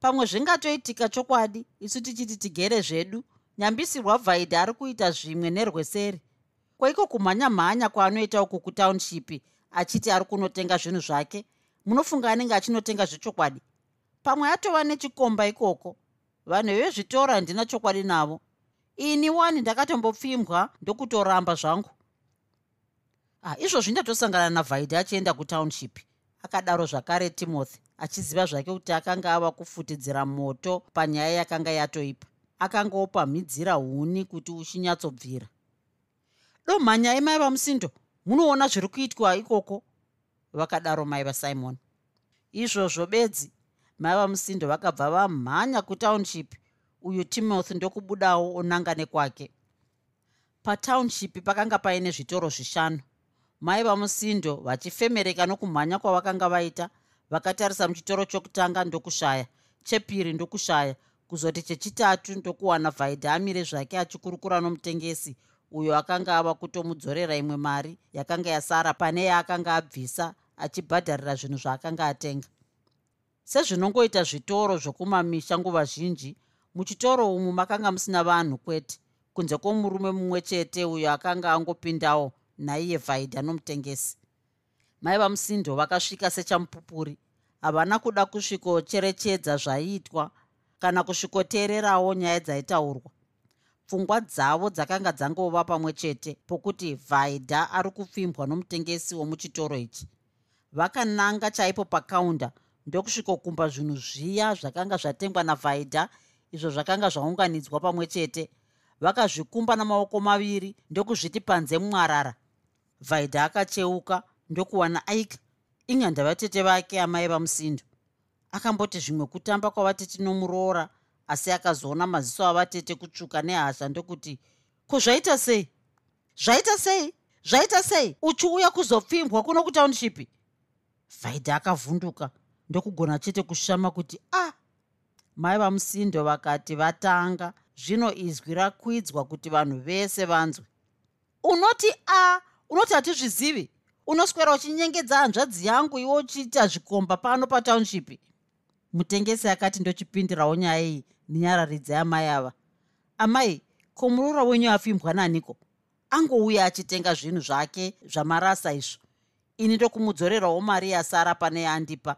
Pamwe zvingatoitika chokwadi isu tichiti tigere zvedu nyambisirwa vhaidha ari kuita zvimwe nerweseri kweiko kumhanya-mhanya kwaanoita uku kutownshipi achiti ari kunotenga zvinhu zvake? Munofunga anenge achinotenga zvechokwadi? Pamwe atova nechikomba ikoko vanhu vezvitoro handina chokwadi navo. Ini wani ndakatombopfimbwa ndokutoramba zvangu. Ah, izvozvi ndatosangana navhaidha achienda kutownship akadaro zvakare timothy achiziva zvake kuti akanga ava kufutidzira moto panyaya yakanga yatoipa. Akanga opamhidzira huni kuti uchinyatsobvira. Do mhanyai mai vamusindo munoona zviri kuitwa ikoko? Vakadaro mai vasimon. Izvozvo bedzi mai vamusindo vakabva vamhanya kutownship. Uyu timothy ndokubudawo onanga nekwake patownship pakanga paine zvitoro zvishanu. Mai vamusindo vachifemereka nokumhanya kwavakanga vaita vakatarisa muchitoro chokutanga ndokushaya chepiri ndokushaya kuzoti chechitatu ndokuwana vhaidha amire zvake achikurukura nomutengesi uyo akanga ava kutomudzorera imwe mari yakanga yasara pane yaakanga abvisa achibhadharira zvinhu zvaakanga atenga sezvinongoita zvitoro zvokumamisha nguva zhinji. Muchitoro umu makanga musina vanhu kwete. Kunze kwomurume mumwe chete uyo akanga angopindawo naiye vhaidha nomutengesi. Mai vamusindo vakasvika sechamupupuri havana kuda kusvikocherechedza zvaiitwa kana kusvikoteererawo nyaya dzaitaurwa. Pfungwa dzavo dzakanga dzangova pamwe chete pokuti vhaidha ari kupfimbwa nomutengesi womuchitoro ichi. Vakananga chaipo pakaunda ndokusvikokumba zvinhu zviya zvakanga zvatengwa navhaidha izvo zvakanga zvaunganidzwa pamwe chete. Vakazvikumba namaoko maviri ndokuzviti panze mwarara. Vhaidha akacheuka ndokuwana aika inga ndavatete vake amai vamusindo. Akamboti zvimwe kutamba kwavatete nomuroora asi akazoona maziso avatete kutsvuka nehasha ndokuti ko zvaita sei? Zvaita sei? Zvaita sei? Uchiuya kuzopfimbwa kuno kutownshipi vhaidha akavhunduka ndokugona chete kushama kuti a ah! mai vamusindo vakati vatanga zvino izwi rakwidzwa kuti vanhu vese vanzwe. Unoti a unoti hatizvizivi? Unoswera uchinyengedza hanzvadzi yangu iwo uchiita zvikomba pano patownship mutengesi akati ndochipindirawo nyaya iyi nenyararidza yamai ava. Amai ko muroora wenyu afimbwa naniko angouya achitenga zvinhu zvake zvamarasa izvo. Ini ndokumudzorerawo mari yasara pane yandipa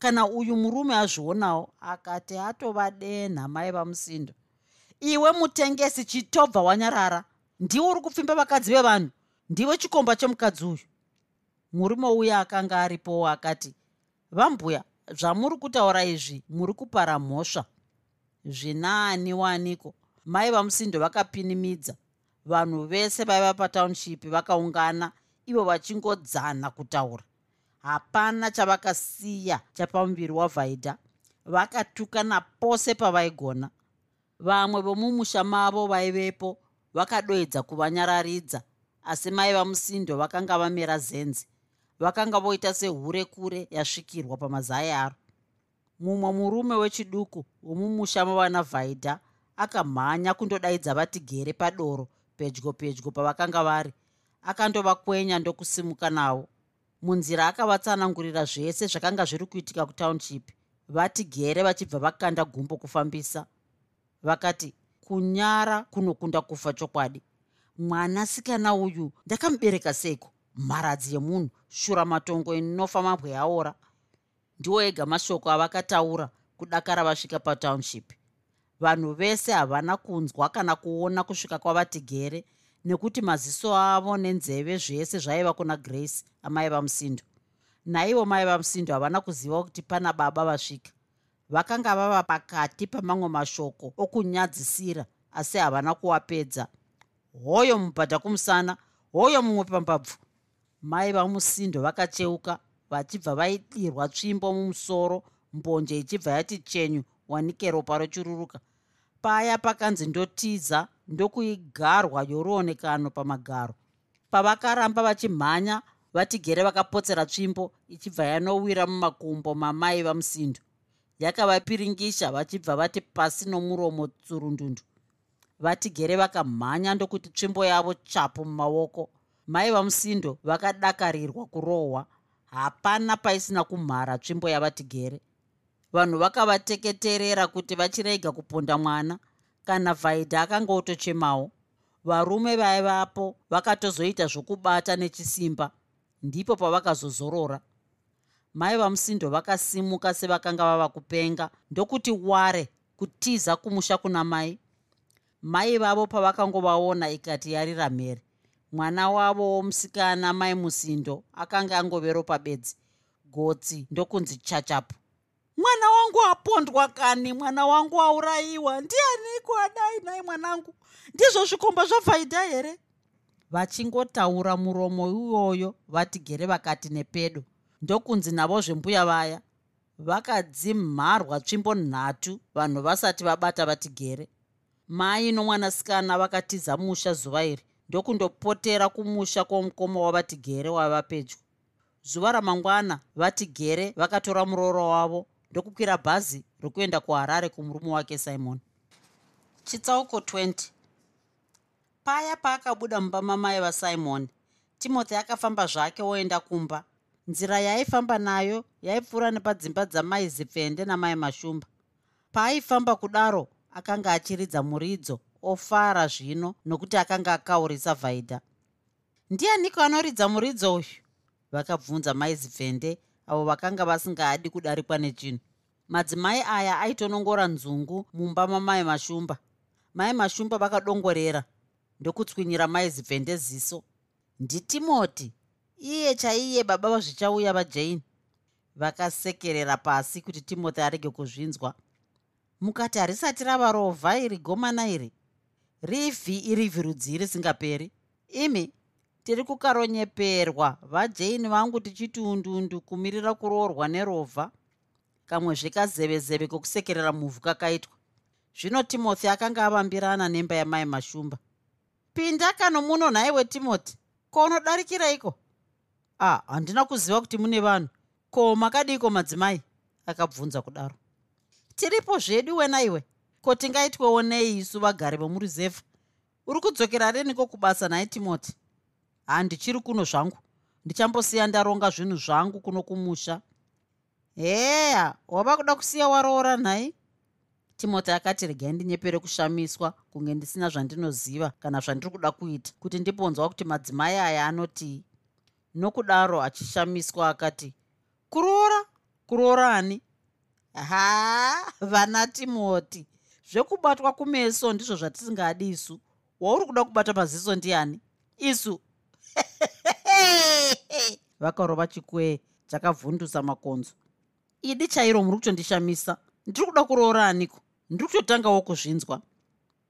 kana uyu murume azvionawo akati atova denha mai vamusindo iwe mutengesi chitobva wanyarara ndiwe uri kupfimba vakadzi vevanhu? Ndiwe chikomba chemukadzi uyu? Murume uya akanga aripowo akati vambuya zvamuri kutaura izvi muri kupara mhosva. Zvinaani waniko? Mai vamusindo vakapinimidza. Vanhu vese vaiva patownship vakaungana ivo vachingodzana kutaura hapana chavakasiya chapamuviri wavhaidha. Vakatukana pose pavaigona. Vamwe vomumusha mavo vaivepo vakadoedza kuvanyararidza asi mai vamusindo vakanga vamera zenzi. Vakanga voita sehure kure yasvikirwa pamazai aro. Mumwe murume wechiduku womumusha mavana vhaidha akamhanya kundodaidza vatigere padoro pedyo pedyo pavakanga vari. Akandovakwenya ndokusimuka navo munzira akavatsanangurira zvese zvakanga zviri kuitika kutownship vatigere vachibva vakanda gumbo kufambisa. Vakati kunyara kunokunda kufa chokwadi. Mwanasikana uyu ndakamubereka seiko? Mharadzi yemunhu shuramatongo inofa mabwe aora. Ndiwo ega mashoko avakataura kudakara vasvika patownship vanhu vese havana kunzwa kana kuona kusvika kwavatigere nekuti maziso avo nenzeve zvese zvaiva kuna grace amai vamusindo naivo mai vamusindo havana kuziva kuti pana baba vasvika. Vakanga vava pakati pamamwe mashoko okunyadzisira asi havana kuwapedza hoyo mubhadha kumusana hoyo mumwe pambabvu. Mai vamusindo vakacheuka vachibva vaidirwa tsvimbo mumusoro mbonje ichibva yati chenyu wanike ropa rochururuka paya pakanzi ndotiza ndokuigarwa yoruonekano pamagaro. Pavakaramba vachimhanya vatigere vakapotsera tsvimbo ichibva yanowira mumakumbo mamai vamusindo yakavapiringisha vachibva vati pasi nomuromo tsurundundu. Vatigere vakamhanya ndokuti tsvimbo yavo chapu mumaoko. Mai vamusindo vakadakarirwa kurohwa. Hapana paisina kumhara tsvimbo yavatigere. Vanhu vakavateketerera kuti vachirega kuponda mwana kana vhaidha akanga otochemawo varume vaivapo vakatozoita zvokubata nechisimba ndipo pavakazozorora. Mai vamusindo vakasimuka sevakanga vava kupenga ndokuti ware kutiza kumusha kuna mai. Mai vavo pavakangovaona ikati yarira mhere. Mwana wavo womusikana mai musindo akanga angovero pabedzi. Gotsi ndokunzi chachapu mwana wangu apondwa kani? Mwana wangu aurayiwa ndianiko adai nai mwanangu ndizvo zvikomba zvavhaidha here? Vachingotaura muromo iwoyo vatigere vakati nepedo. Ndokunzi navo zvembuya vaya vakadzimharwa tsvimbo nhatu vanhu vasati vabata vatigere. Mai nomwanasikana vakatiza musha zuva iri. Ndokundopotera kumusha kwomukoma wavatigere waiva pedyo. Zuva ramangwana vatigere vakatora muroro wavo ndokukwira bhazi rokuenda kuharare kumurume wake simon. Chitsauko 20 paya paakabuda mumba mamai vasimon timothy akafamba zvake oenda kumba. Nzira yaaifamba nayo yaipfuura nepadzimba dzamai zipfende namai mashumba. Paaifamba kudaro akanga achiridza muridzo ofara zvino nokuti akanga akaurisa vhaidha ndianiko anoridza muridzo uyu? Vakabvunza mai zipfende avo vakanga vasingaadi kudarikwa nechinhu madzimai aya aitonongora nzungu mumba mamai mashumba. Mai mashumba vakadongorera ndokutswinyira mai zipfende ziso. Nditimoti iye chaiye baba vazvichauya vajani vakasekerera pasi kuti timothy arege kuzvinzwa. Mukati harisati rava rovha iri gomana iri? Rivhi irivhi rudzi risingaperi? Imi tiri kukaronyeperwa. Vajani vangu tichiti undundu kumirira kuroorwa nerovha kamwe zvekazevezeve kokusekerera muvhu kakaitwa. Zvino timothy akanga avambirana nemba yamai mashumba. Pinda kano muno nhaiwe timothy ko unodarikiraiko? Ah handina kuziva kuti mune vanhu. Ko makadiko madzimai? Akabvunza kudaro. Tiripo zvedu wenaiwe ko tingaitwewo nei isu vagari vomuruzevha uri kudzokera riniko kubasa nhai timoti handichiri kuno zvangu. Ndichambosiya ndaronga zvinhu zvangu kuno kumusha. Heya wava kuda kusiya waroora nhai? Timoti akati regai ndinyepere kushamiswa kunge ndisina zvandinoziva kana zvandiri kuda kuita kuti ndibonzwa kuti madzimai aya anotii nokudaro achishamiswa akati kuroora? Kuroora ani? Ha vana timoti zvekubatwa kumeso ndizvo zvatisingadi isu. Wauri kuda kubata maziso ndiani? Isu vakarova chikwee chakavhundusa makonzo. Idi chairo muri kutondishamisa ndiri kuda kuroora aniko? Ndiri kutotangawo kuzvinzwa.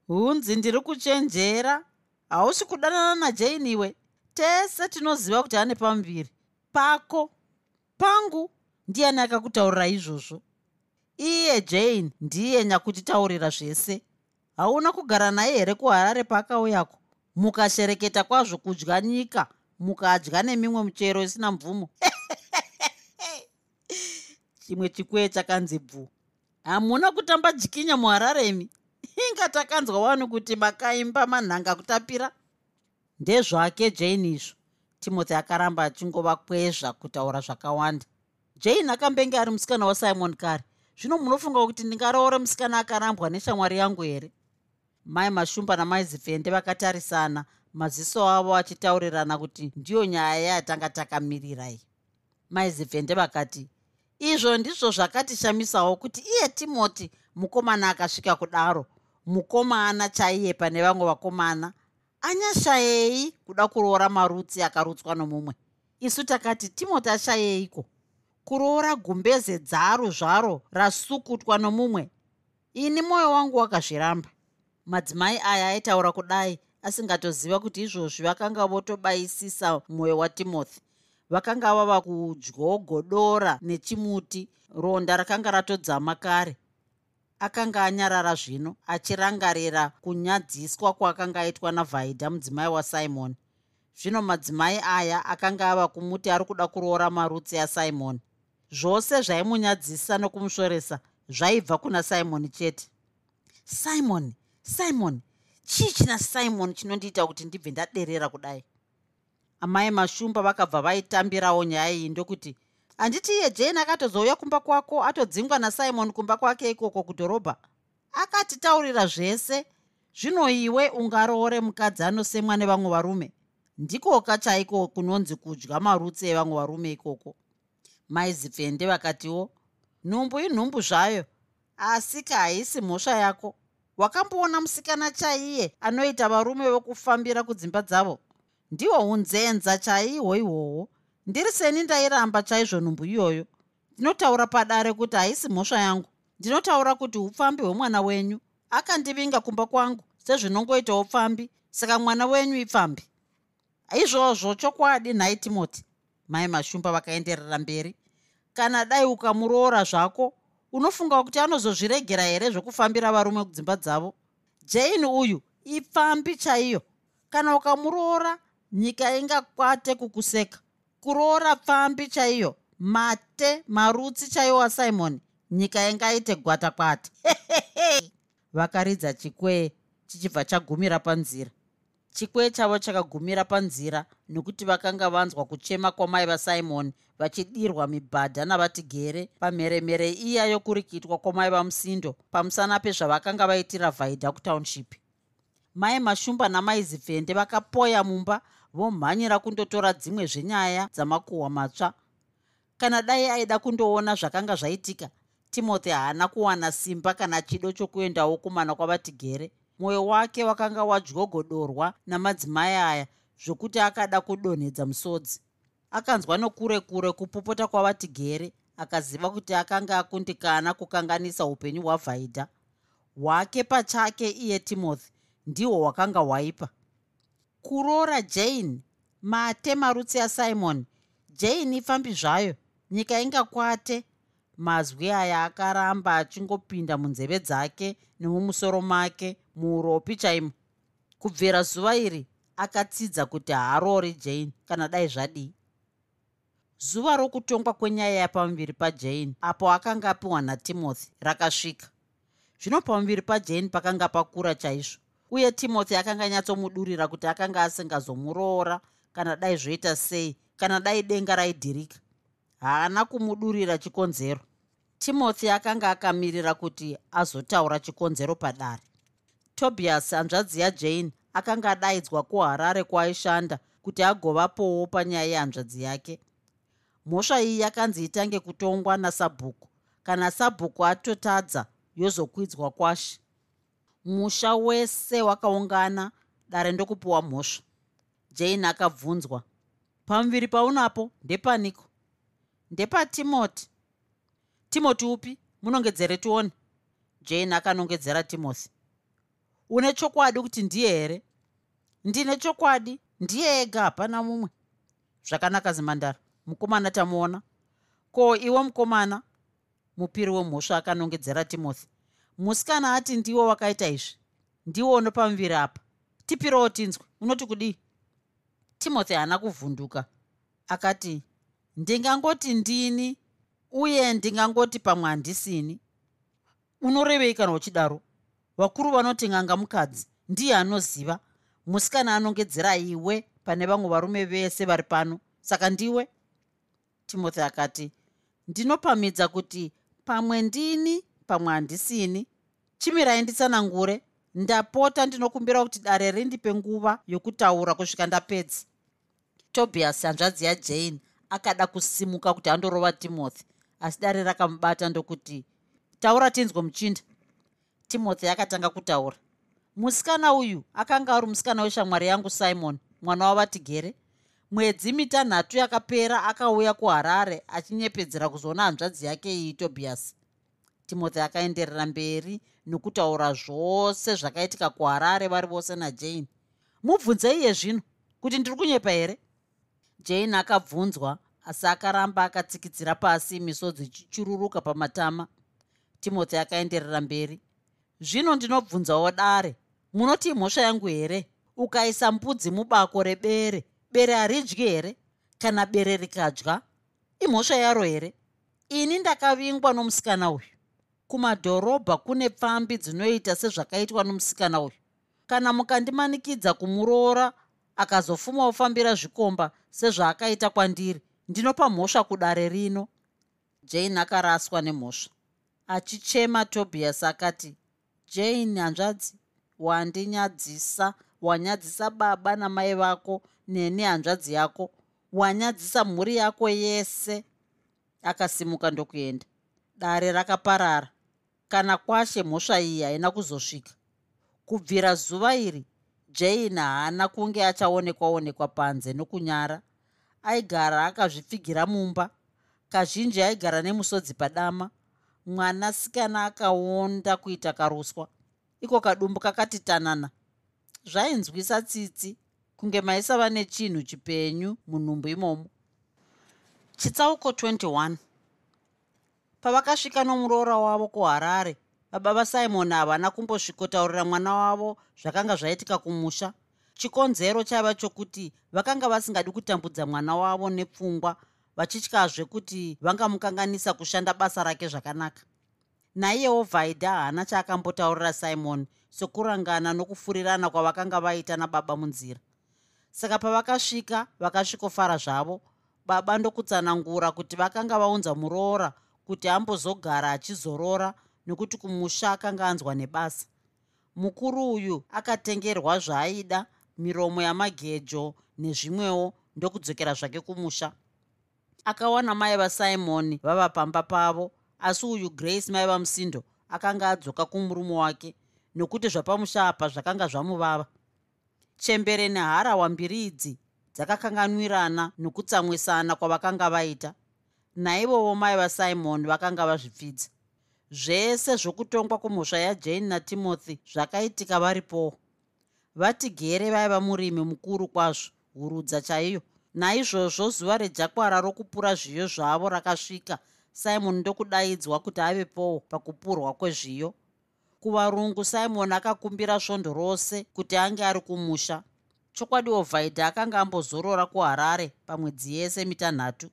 Hunzi ndiri kuchenjera. Hausi kudanana najainiwe tese tinoziva kuti ane pamuviri. Pako. Pangu. Ndiani akakutaurira izvozvo? Iye jane ndiye nyakutitaurira zvese. Hauna kugara naye here kuharare paakauyako mukashereketa kwazvo kudya nyika mukadya nemimwe muchero isina mvumo. Chimwe chikwee chakanzi bvu. Hamuna kutamba jikinya muhararemi. Inga takanzwa wani kuti makaimba manhanga kutapira? Ndezvake jane izvo. Timothy akaramba achingovakwezva kutaura zvakawanda. Jane akambenge ari musikana wasimon kare zvino munofunga kuti ndingaroore musikana akarambwa neshamwari yangu here mai mashumba namai zifende vakatarisana maziso avo achitaurirana kuti ndiyo nyaya yatanga takamirirai mai zifende vakati izvo ndizvo zvakatishamisawo kuti iye timoti mukomana akasvika kudaro mukomana chaiye pane vamwe vakomana anyashayei kuda kuroora marutsi akarutswa nomumwe. Isu takati timoti ashayeiko? Kuroora gumbeze dzaro zvaro rasukutwa nomumwe? Ini mwoyo wangu wakazviramba madzimai aya aitaura kudai asingatoziva kuti izvozvi vakanga votobayisisa mwoyo watimothy. Vakanga vava kudyogodora nechimuti ronda rakanga ratodzama kare. Akanga anyarara zvino achirangarira kunyadziswa kwaakanga aitwa navhaidha mudzimai wasimoni zvino madzimai aya akanga ava kumuti ari kuda kuroora marutsi asimoni zvose zvaimunyadzisa nokumusvoresa zvaibva kuna simoni chete. Simoni simoni chii china simoni chinondiita kuti ndibve ndaderera kudai? Amai mashumba vakabva vaitambirawo nyaya iyi ndokuti handiti iye jane akatozouya kumba kwako atodzingwa nasimoni kumba kwake ikoko kudhorobha? Akatitaurira zvese zvino iwe ungaroore mukadzi anosemwa nevamwe varume? Ndikoka chaiko kunonzi kudya marutsi evamwe varume ikoko. Maizipfende vakatiwo nhumbu inhumbu zvayo asi kahaisi mhosva yako wakamboona musikana chaiye anoita varume vokufambira kudzimba dzavo? Ndihwo unzenza chaihwo ihwohwo ndiri seni ndairamba chaizvo nhumbu iyoyo. Ndinotaura padare kuti haisi mhosva yangu. Ndinotaura kuti upfambi hwemwana wenyu akandivinga kumba kwangu sezvinongoita upfambi. Saka mwana wenyu ipfambi. Izvozvo chokwadi nhai timoti. Mai mashumba vakaenderera mberi. Kana dai ukamuroora zvako unofunga kuti anozozviregera here zvokufambira varume kudzimba dzavo? Jani uyu ipfambi chaiyo. Kana ukamuroora nyika ingakwate kukuseka. Kuroora pfambi chaiyo mate marutsi chaiwo wasimoni nyika ingaite gwata kwata vakaridza chikwee chichibva chagumira panzira. Chikwee chavo chakagumira panzira nokuti vakanga vanzwa kuchema kwamai vasimoni vachidirwa mibhadha navatigere pamheremhere iya yokurikitwa kwamai vamusindo pamusana pezvavakanga vaitira vhaidha kutownship. Mai mashumba namaizivhende vakapoya mumba vomhanyira kundotora dzimwe zvenyaya dzamakuhwa matsva. Kana dai aida kundoona zvakanga zvaitika timothy haana kuwana simba kana chido chokuendawo kumana kwavatigere mwoyo wake wakanga wadyogodorwa namadzimai aya zvokuti akada kudonhedza musodzi akanzwa nokure kure kupopota kwavatigere akaziva kuti akanga akundikana kukanganisa upenyu hwavhaidha hwake pachake iye timothy ndihwo hwakanga hwaipa kuroora jane mate marutsi asimon jane ifambi zvayo nyika ingakwate. Mazwi aya akaramba achingopinda munzeve dzake nemumusoro make muuropi chaimo. Kubvira zuva iri akatsidza kuti haarori jane kana dai zvadii zuva rokutongwa kwenyaya yapamuviri pajane apo akanga apiwa natimothy rakasvika. Zvino pamuviri pajane pakanga pakura chaizvo uye timothy akanga anyatsomudurira kuti akanga asingazomuroora kana dai zvoita sei kana dai denga raidhirika. Haana kumudurira chikonzero. Timothy akanga akamirira kuti azotaura chikonzero padare. Tobias hanzvadzi yajane akanga adaidzwa kuharare kwaaishanda kuti agovapowo panyaya yehanzvadzi yake mhosva iyi yakanzi itange kutongwa nasabhuku. Kana sabhuku atotadza yozokwidzwa kwashe musha wese wakaungana dare ndokupiwa mhosva. Jane akabvunzwa. Pamuviri paunapo ndepaniko? Ndepatimoti. Timoti upi? Munongedzere tione. Jane akanongedzera timothy une chokwadi kuti ndiye here? Ndine chokwadi ndiye ega hapana mumwe. Zvakanaka zimandara mukomana tamuona. Ko iwe mukomana mupiri wemhosva akanongedzera timothy musikana ati ndiwo wakaita izvi? Ndiwo nopamuviri apa? Tipirowo tinzwe. Unoti kudii? Timothy haana kuvhunduka. Akati ndingangoti ndini uye ndingangoti pamwe handisini unorevei kana uchidaro vakuru vanoti ng'anga mukadzi ndiye anoziva. Musikana anongedzera iwe pane vamwe varume vese vari pano. Saka ndiwe timothy akati ndinopamidza kuti pamwe ndini pamwe handisini. Chimirai nditsanangure. Ndapota ndinokumbira kuti dare rindipe nguva yokutaura kusvika ndapedzi tobias hanzvadzi yajane akada kusimuka kuti andorova timothy asi dare rakamubata ndokuti taura tinzwe muchinda. Timothy akatanga kutaura musikana uyu akanga ari musikana weshamwari yangu simon mwana wavatigere mwedzi mitanhatu yakapera akauya kuharare achinyepedzera kuzoona hanzvadzi yake iyi tobias timothy akaenderera mberi nokutaura zvose zvakaitika kuharare vari vose najane. Mubvunzei iye zvino kuti ndiri kunyepa here? Jane akabvunzwa asi akaramba akatsikitsira pasi misodzi chichururuka pamatama. Timothy akaenderera mberi zvino ndinobvunzawo dare munoti imhosva yangu here? Ukaisa mbudzi mubako rebere bere haridyi here? Kana bere rikadya? Imhosva yaro here? Ini ndakavingwa nomusikana uyu. Kumadhorobha kune pfambi dzinoita sezvakaitwa nomusikana uyu. Kana mukandimanikidza kumuroora akazofuma ufambira zvikomba sezvaakaita kwandiri ndinopa mhosva kudare rino. Jane akaraswa nemhosva. Achichema tobias akati jane hanzvadzi wandinyadzisa wanyadzisa baba namai vako neni hanzvadzi yako wanyadzisa mhuri yako yese. Akasimuka ndokuenda. Dare rakaparara. Kana kwashe mhosva iyi haina kuzosvika. Kubvira zuva iri jane haana kunge achaonekwaonekwa panze nokunyara. Aigara akazvipfigira mumba. Kazhinji aigara nemusodzi padama. Mwanasikana akaonda kuita karuswa. Iko kadumbu kakati tanana. Zvainzwisa tsitsi kunge maisava nechinhu chipenyu munhumbu imomo. Chitsauko 21 pavakasvika nomuroora wavo kuharare baba vasimoni havana kumbosvikotaurira mwana wavo zvakanga zvaitika kumusha. Chikonzero chaiva chokuti vakanga vasingadi kutambudza mwana wavo nepfungwa vachityazve kuti vangamukanganisa kushanda basa rake zvakanaka. Naiyewo vhaidha haana chaakambotaurira simoni sokurangana nokufurirana kwavakanga vaita nababa munzira saka pavakasvika vakasvikofara zvavo baba ndokutsanangura kuti vakanga vaunza muroora kuti ambozogara achizorora nokuti kumusha akanga anzwa nebasa. Mukuru uyu akatengerwa zvaaida miromo yamagejo nezvimwewo ndokudzokera zvake kumusha. Akawana mai vasimoni vava pamba pavo asi uyu grace mai vamusindo akanga adzoka kumurume wake nokuti zvapamusha apa zvakanga zvamuvava chembere neharahwa mbiri idzi dzakakanganwirana nokutsamwisana kwavakanga vaita. Naivovo mai vasimoni vakanga vazvipfidza. Zvese zvokutongwa kumhosva yajane natimothy zvakaitika varipowo. Vatigere vaiva murimi mukuru kwazvo hurudza chaiyo. Naizvozvo zuva rejakwara rokupura zviyo zvavo rakasvika. Simon ndokudaidzwa kuti avepowo pakupurwa kwezviyo kuvarungu simon akakumbira svondo rose kuti ange ari kumusha. Chokwadi ovhaidha akanga ambozorora kuharare pamwedzi yese mitanhatu.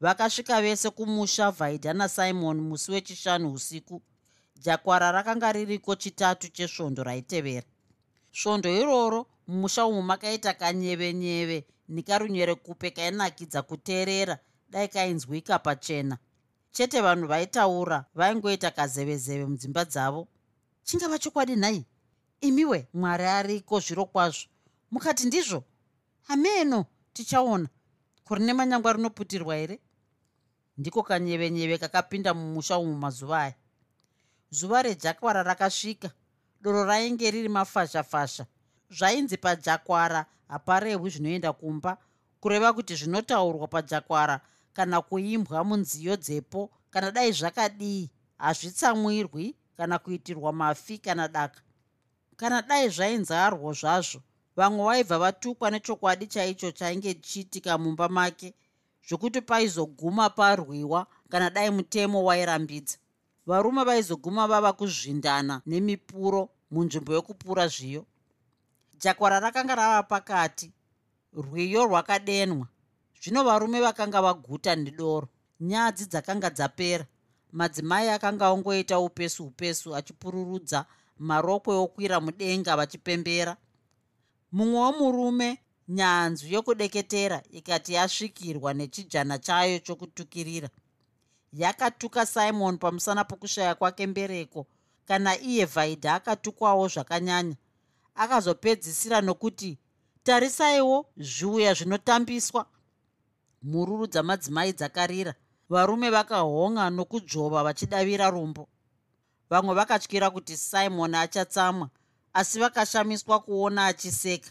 Vakasvika vese kumusha vhaidha nasimon musi wechishanu usiku. Jakwara rakanga ririko chitatu chesvondo raitevera. Svondo iroro mumusha umu makaita kanyevenyeve nekarunyerekupe kainakidza kuteerera. Dai kainzwika pachena. Chete vanhu vaitaura vaingoita kazevezeve mudzimba dzavo chingava chokwadi nhai? Imiwe mwari ariko zviro kwazvo. Mukati ndizvo hameno tichaona. Kuri nemanyangwa rinoputirwa here? Ndiko kanyevenyeve kakapinda mumusha umu mazuva aya. Zuva rejakwara rakasvika. Doro rainge riri mafashafasha. Zvainzi pajakwara haparehwi zvinoenda kumba. Kureva kuti zvinotaurwa pajakwara kana kuimbwa munziyo dzepo kana dai zvakadii hazvitsamwirwi kana kuitirwa mafi kana daka. Kana dai zvainzarwo zvazvo vamwe vaibva vatukwa nechokwadi chaicho chainge chiitika mumba make zvokuti paizoguma parwiwa kana dai mutemo wairambidza. Varume vaizoguma vava kuzvindana nemipuro munzvimbo yokupura zviyo. Jakwara rakanga rava pakati rwiyo rwakadenwa. Zvino varume vakanga vaguta nedoro nyadzi dzakanga dzapera madzimai akanga ongoita upesu upesu achipururudza marokwe okwira mudenga vachipembera. Mumwe womurume nyanzvi yokudeketera ikati yasvikirwa nechijana chayo chokutukirira. Yakatuka simon pamusana pokushaya kwake mbereko kana iye vhaidha akatukwawo zvakanyanya. Akazopedzisira nokuti tarisaiwo zviuya zvinotambiswa mururu dzamadzimai dzakarira varume vakahonga nokudzvova vachidavira rumbo. Vamwe vakatyira kuti simon achatsamwa asi vakashamiswa kuona achiseka.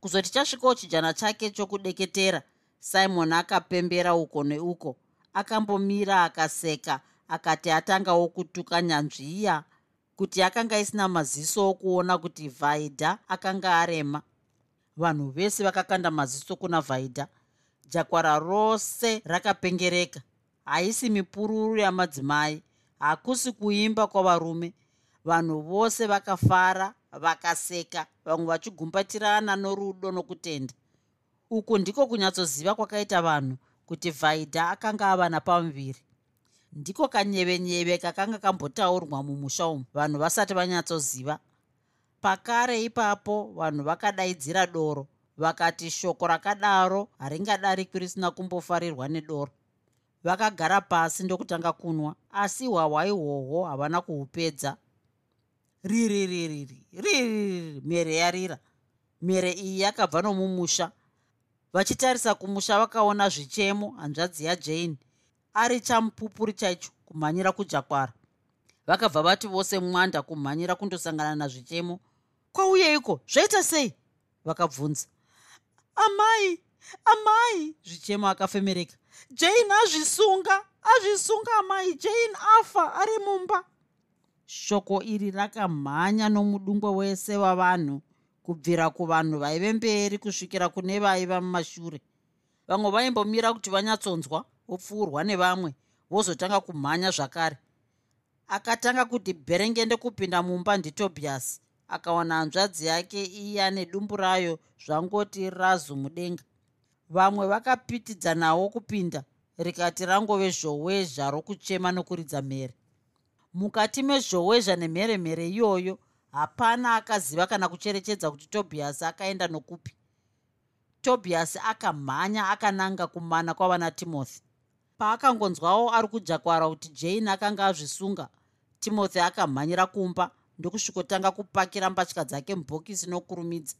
Kuzoti chasvikawo chijana chake chokudeketera simon akapembera uko neuko akambomira akaseka akati atangawo kutuka nyanzvi iya kuti akanga isina maziso okuona kuti vhaidha akanga arema. Vanhu vese vakakanda maziso kuna vhaidha jakwara rose rakapengereka haisi mipururu yamadzimai. Hakusi kuimba kwavarume. Vanhu vose vakafara vakaseka. Vamwe vachigumbatirana norudo nokutenda. Uku ndiko kunyatsoziva kwakaita vanhu kuti vhaidha akanga ava napamuviri. Ndiko kanyevenyeve kakanga kambotaurwa mumusha umu. Vanhu vasati vanyatsoziva. Pakare ipapo vanhu vakadaidzira doro. Vakati shoko rakadaro haringadarikwi risina kumbofarirwa nedoro vakagara pasi ndokutanga kunwa asi hwahwa ihwohwo havana kuhupedza. Ririririri riririri mere yarira. Mere iyi yakabva nomumusha. Vachitarisa kumusha vakaona zvichemo hanzvadzi yajane. Ari chamupupuri chaicho kumhanyira kujakwara. Vakabva vati vose mwanda kumhanyira kundosangana nazvichemo. Kwauyeiko? Zvaita sei? Vakabvunza. Amai amai! Zvichemo akafemereka jane azvisunga azvisunga amai. Jane afa ari mumba. Shoko iri rakamhanya nomudungwe wese wavanhu kubvira kuvanhu vaive mberi kusvikira kune vaiva mumashure. Vamwe vaimbomira kuti vanyatsonzwa vopfuurwa nevamwe vozotanga kumhanya zvakare. Akatanga kuti bherengende kupinda mumba nditobiasi akawana hanzvadzi yake iye ane dumbu rayo zvangoti razu mudenga vamwe vakapitidza nawo kupinda rikati rangove zhowezha rokuchema nokuridza mhere. Mukati mezhowezha nemheremhere iyoyo hapana akaziva kana kucherechedza kuti tobiasi akaenda nokupi. Tobiasi akamhanya akananga kumana kwavana timothy. Paakangonzwawo ari kujakwara kuti jane akanga azvisunga timothy akamhanyira kumba ndokusvikotanga kupakira mbatya dzake mubhokisi nokurumidza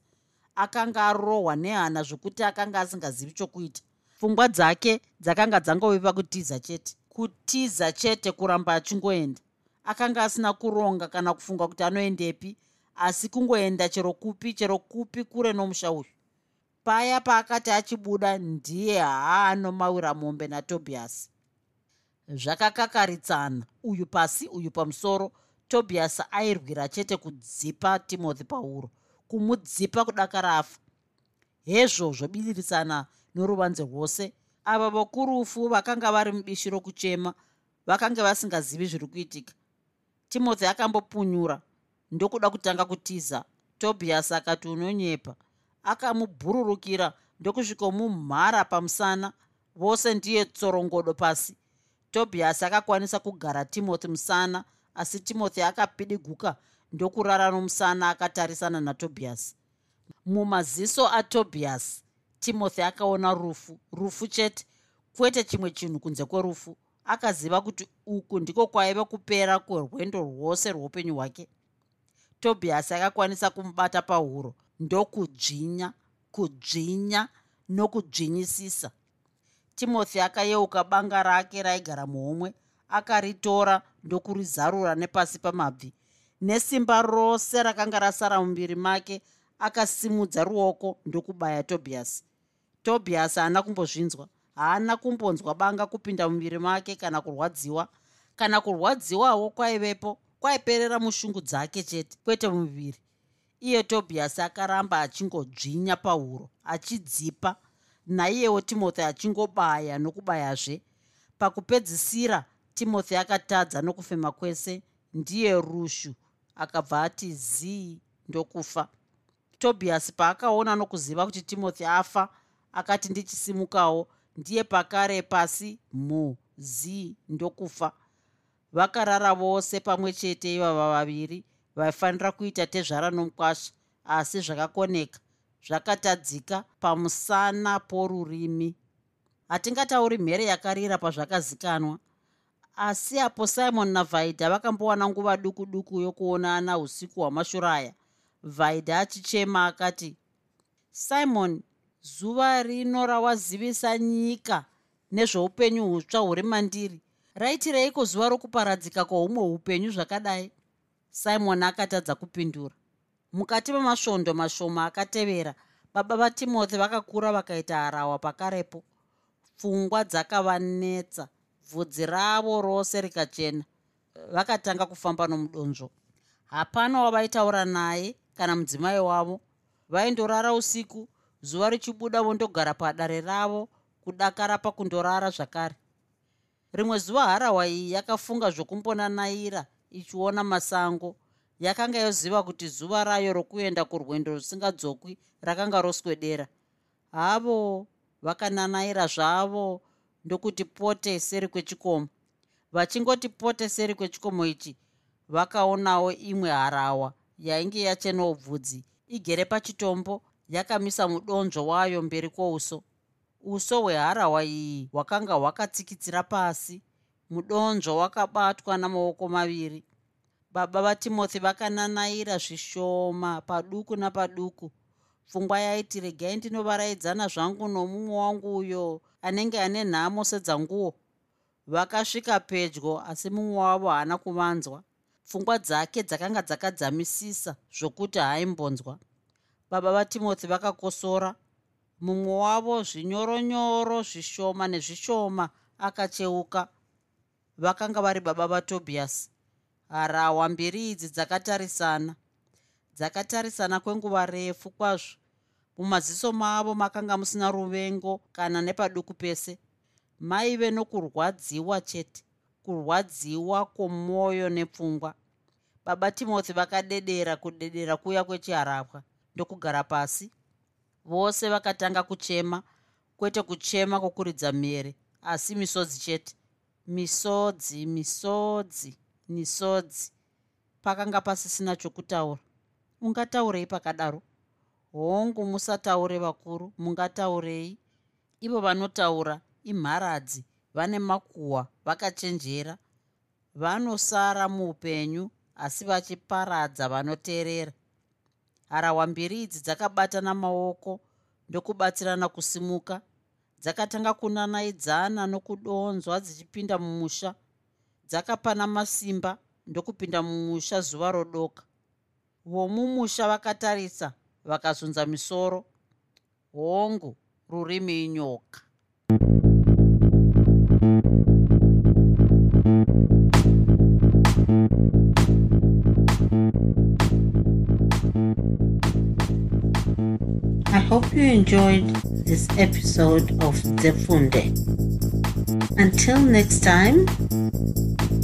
akanga arohwa nehana zvokuti akanga asingazivi chokuita. Pfungwa dzake dzakanga dzangove pakutiza chete. Kutiza chete kuramba achingoenda akanga asina kuronga kana kufunga kuti anoendepi asi kungoenda chero kupi chero kupi kure nomusha uyu. Paya paakati achibuda ndiye haanomawira mombe natobiasi zvakakakaritsana uyu pasi uyu pamusoro tobiasi airwira chete kudzipa timothy pauro kumudzipa kudakara afa hezvo zvobidirisana noruvanze rwose. Ava vokurufu vakanga vari mubishi rokuchema vakanga vasingazivi zviri kuitika timothy akambopunyura ndokuda kutanga kutiza. Tobias akati unonyepa. Akamubhururukira ndokusvikomumhara pamusana. Vose ndiye tsorongodo pasi. Tobias akakwanisa kugara timothy musana asi timothy akapidiguka ndokurara nomusana akatarisana natobias. Mumaziso atobias timothy akaona rufu rufu chete kwete chimwe chinhu kunze kwerufu. Akaziva kuti uku ndiko kwaiva kupera kwerwendo rwose rweupenyu hwake. Tobiasi akakwanisa kumubata pahuro ndokudzvinya kudzvinya nokudzvinyisisa timothy akayeuka banga rake raigara muhomwe akaritora ndokurizarura nepasi pamabvi nesimba rose rakanga rasara mumviri make akasimudza ruoko ndokubaya tobiasi tobiasi haana kumbozvinzwa haana kumbonzwa banga kupinda mumviri make kana kurwadziwa. Kana kurwadziwawo kwaivepo kwaiperera mushungu dzake chete kwete muviri. Iye tobiasi akaramba achingodzvinya pahuro achidzipa naiyewo timothy achingobaya nokubayazve. Pakupedzisira timothy akatadza nokufema kwese ndiye rushu akabva ati zii ndokufa. Tobiasi paakaona nokuziva kuti timothy afa akati ndichisimukawo. Ndiye pakare pasi. Muzi ndokufa. Vakarara vose pamwe chete ivava vaviri vaifanira kuita tezvara nomukwasha asi zvakakoneka zvakatadzika pamusana porurimi. Hatingatauri mhere yakarira pazvakazikanwa asi apo simon navhaidha vakambowana nguva duku duku yokuonana usiku hwamashuraya vhaidha achichema akati simon zuva rino rawazivisa nyika nezveupenyu hutsva huri mandiri. Raitireiko zuva rokuparadzika kwaumwe upenyu zvakadai? Simon akatadza kupindura. Mukati memasvondo mashoma akatevera baba vatimothy vakakura vakaita harawa pakarepo. Pfungwa dzakavanetsa bvudzi ravo rose rikachena vakatanga kufamba nomudonzvo. Hapana wavaitaura naye kana mudzimai wavo. Vaindorara usiku zuva richibuda vondogara padare ravo kudakara pakundorara zvakare. Rimwe zuva harawa iyi yakafunga zvokumbonanaira ichiona masango yakanga yoziva kuti zuva rayo rokuenda kurwendo rusingadzokwi rakanga roswedera. Havo vakananaira zvavo ndokuti pote seri kwechikomo. Vachingoti pote seri kwechikomo ichi vakaonawo imwe harawa yainge yachenawo bvudzi igere pachitombo yakamisa mudonzvo wayo mberi kwouso. Uso hweharawa iyi hwakanga hwakatsikitsira pasi mudonzvo wakabatwa namaoko maviri. Baba vatimothy vakananaira zvishoma paduku napaduku. Pfungwa yaiti regai ndinovaraidzana zvangu nomumwe wangu uyo anenge ane nhamo sedzanguo. Vakasvika pedyo asi mumwe wavo haana kuvanzwa. Pfungwa dzake dzakanga dzakadzamisisa zvokuti haaimbonzwa baba vatimothy vakakosora. Mumwe wavo zvinyoronyoro zvishoma nezvishoma akacheuka. Vakanga vari baba vatobias. Harawa mbiri idzi dzakatarisana. Dzakatarisana kwenguva refu kwazvo mumaziso mavo makanga musina ruvengo kana nepaduku pese maive nokurwadziwa chete kurwadziwa kwomwoyo nepfungwa. Baba timothy vakadedera kudedera kuya kwechiharapwa ndokugara pasi. Vose vakatanga kuchema kwete kuchema kwokuridza mhere asi misodzi chete. Misodzi misodzi misodzi. Pakanga pasisina chokutaura. Ungataurei pakadaro hongu musataure vakuru mungataurei. Ivo vanotaura imharadzi vane makuhwa vakachenjera. Vanosara muupenyu asi vachiparadza vanoteerera. Harawa mbiri idzi dzakabatana maoko ndokubatsirana kusimuka. Dzakatanga kunanaidzana nokudonzwa dzichipinda mumusha. Dzakapana masimba ndokupinda mumusha zuva rodoka. Vomumusha vakatarisa vakazunza misoro hongu rurimi inyoka I hope you enjoyed this episode of Zefunde. Until next time,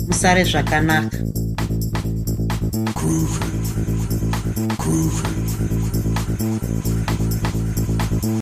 Musare Zvakanaka. Groovy. Groovy.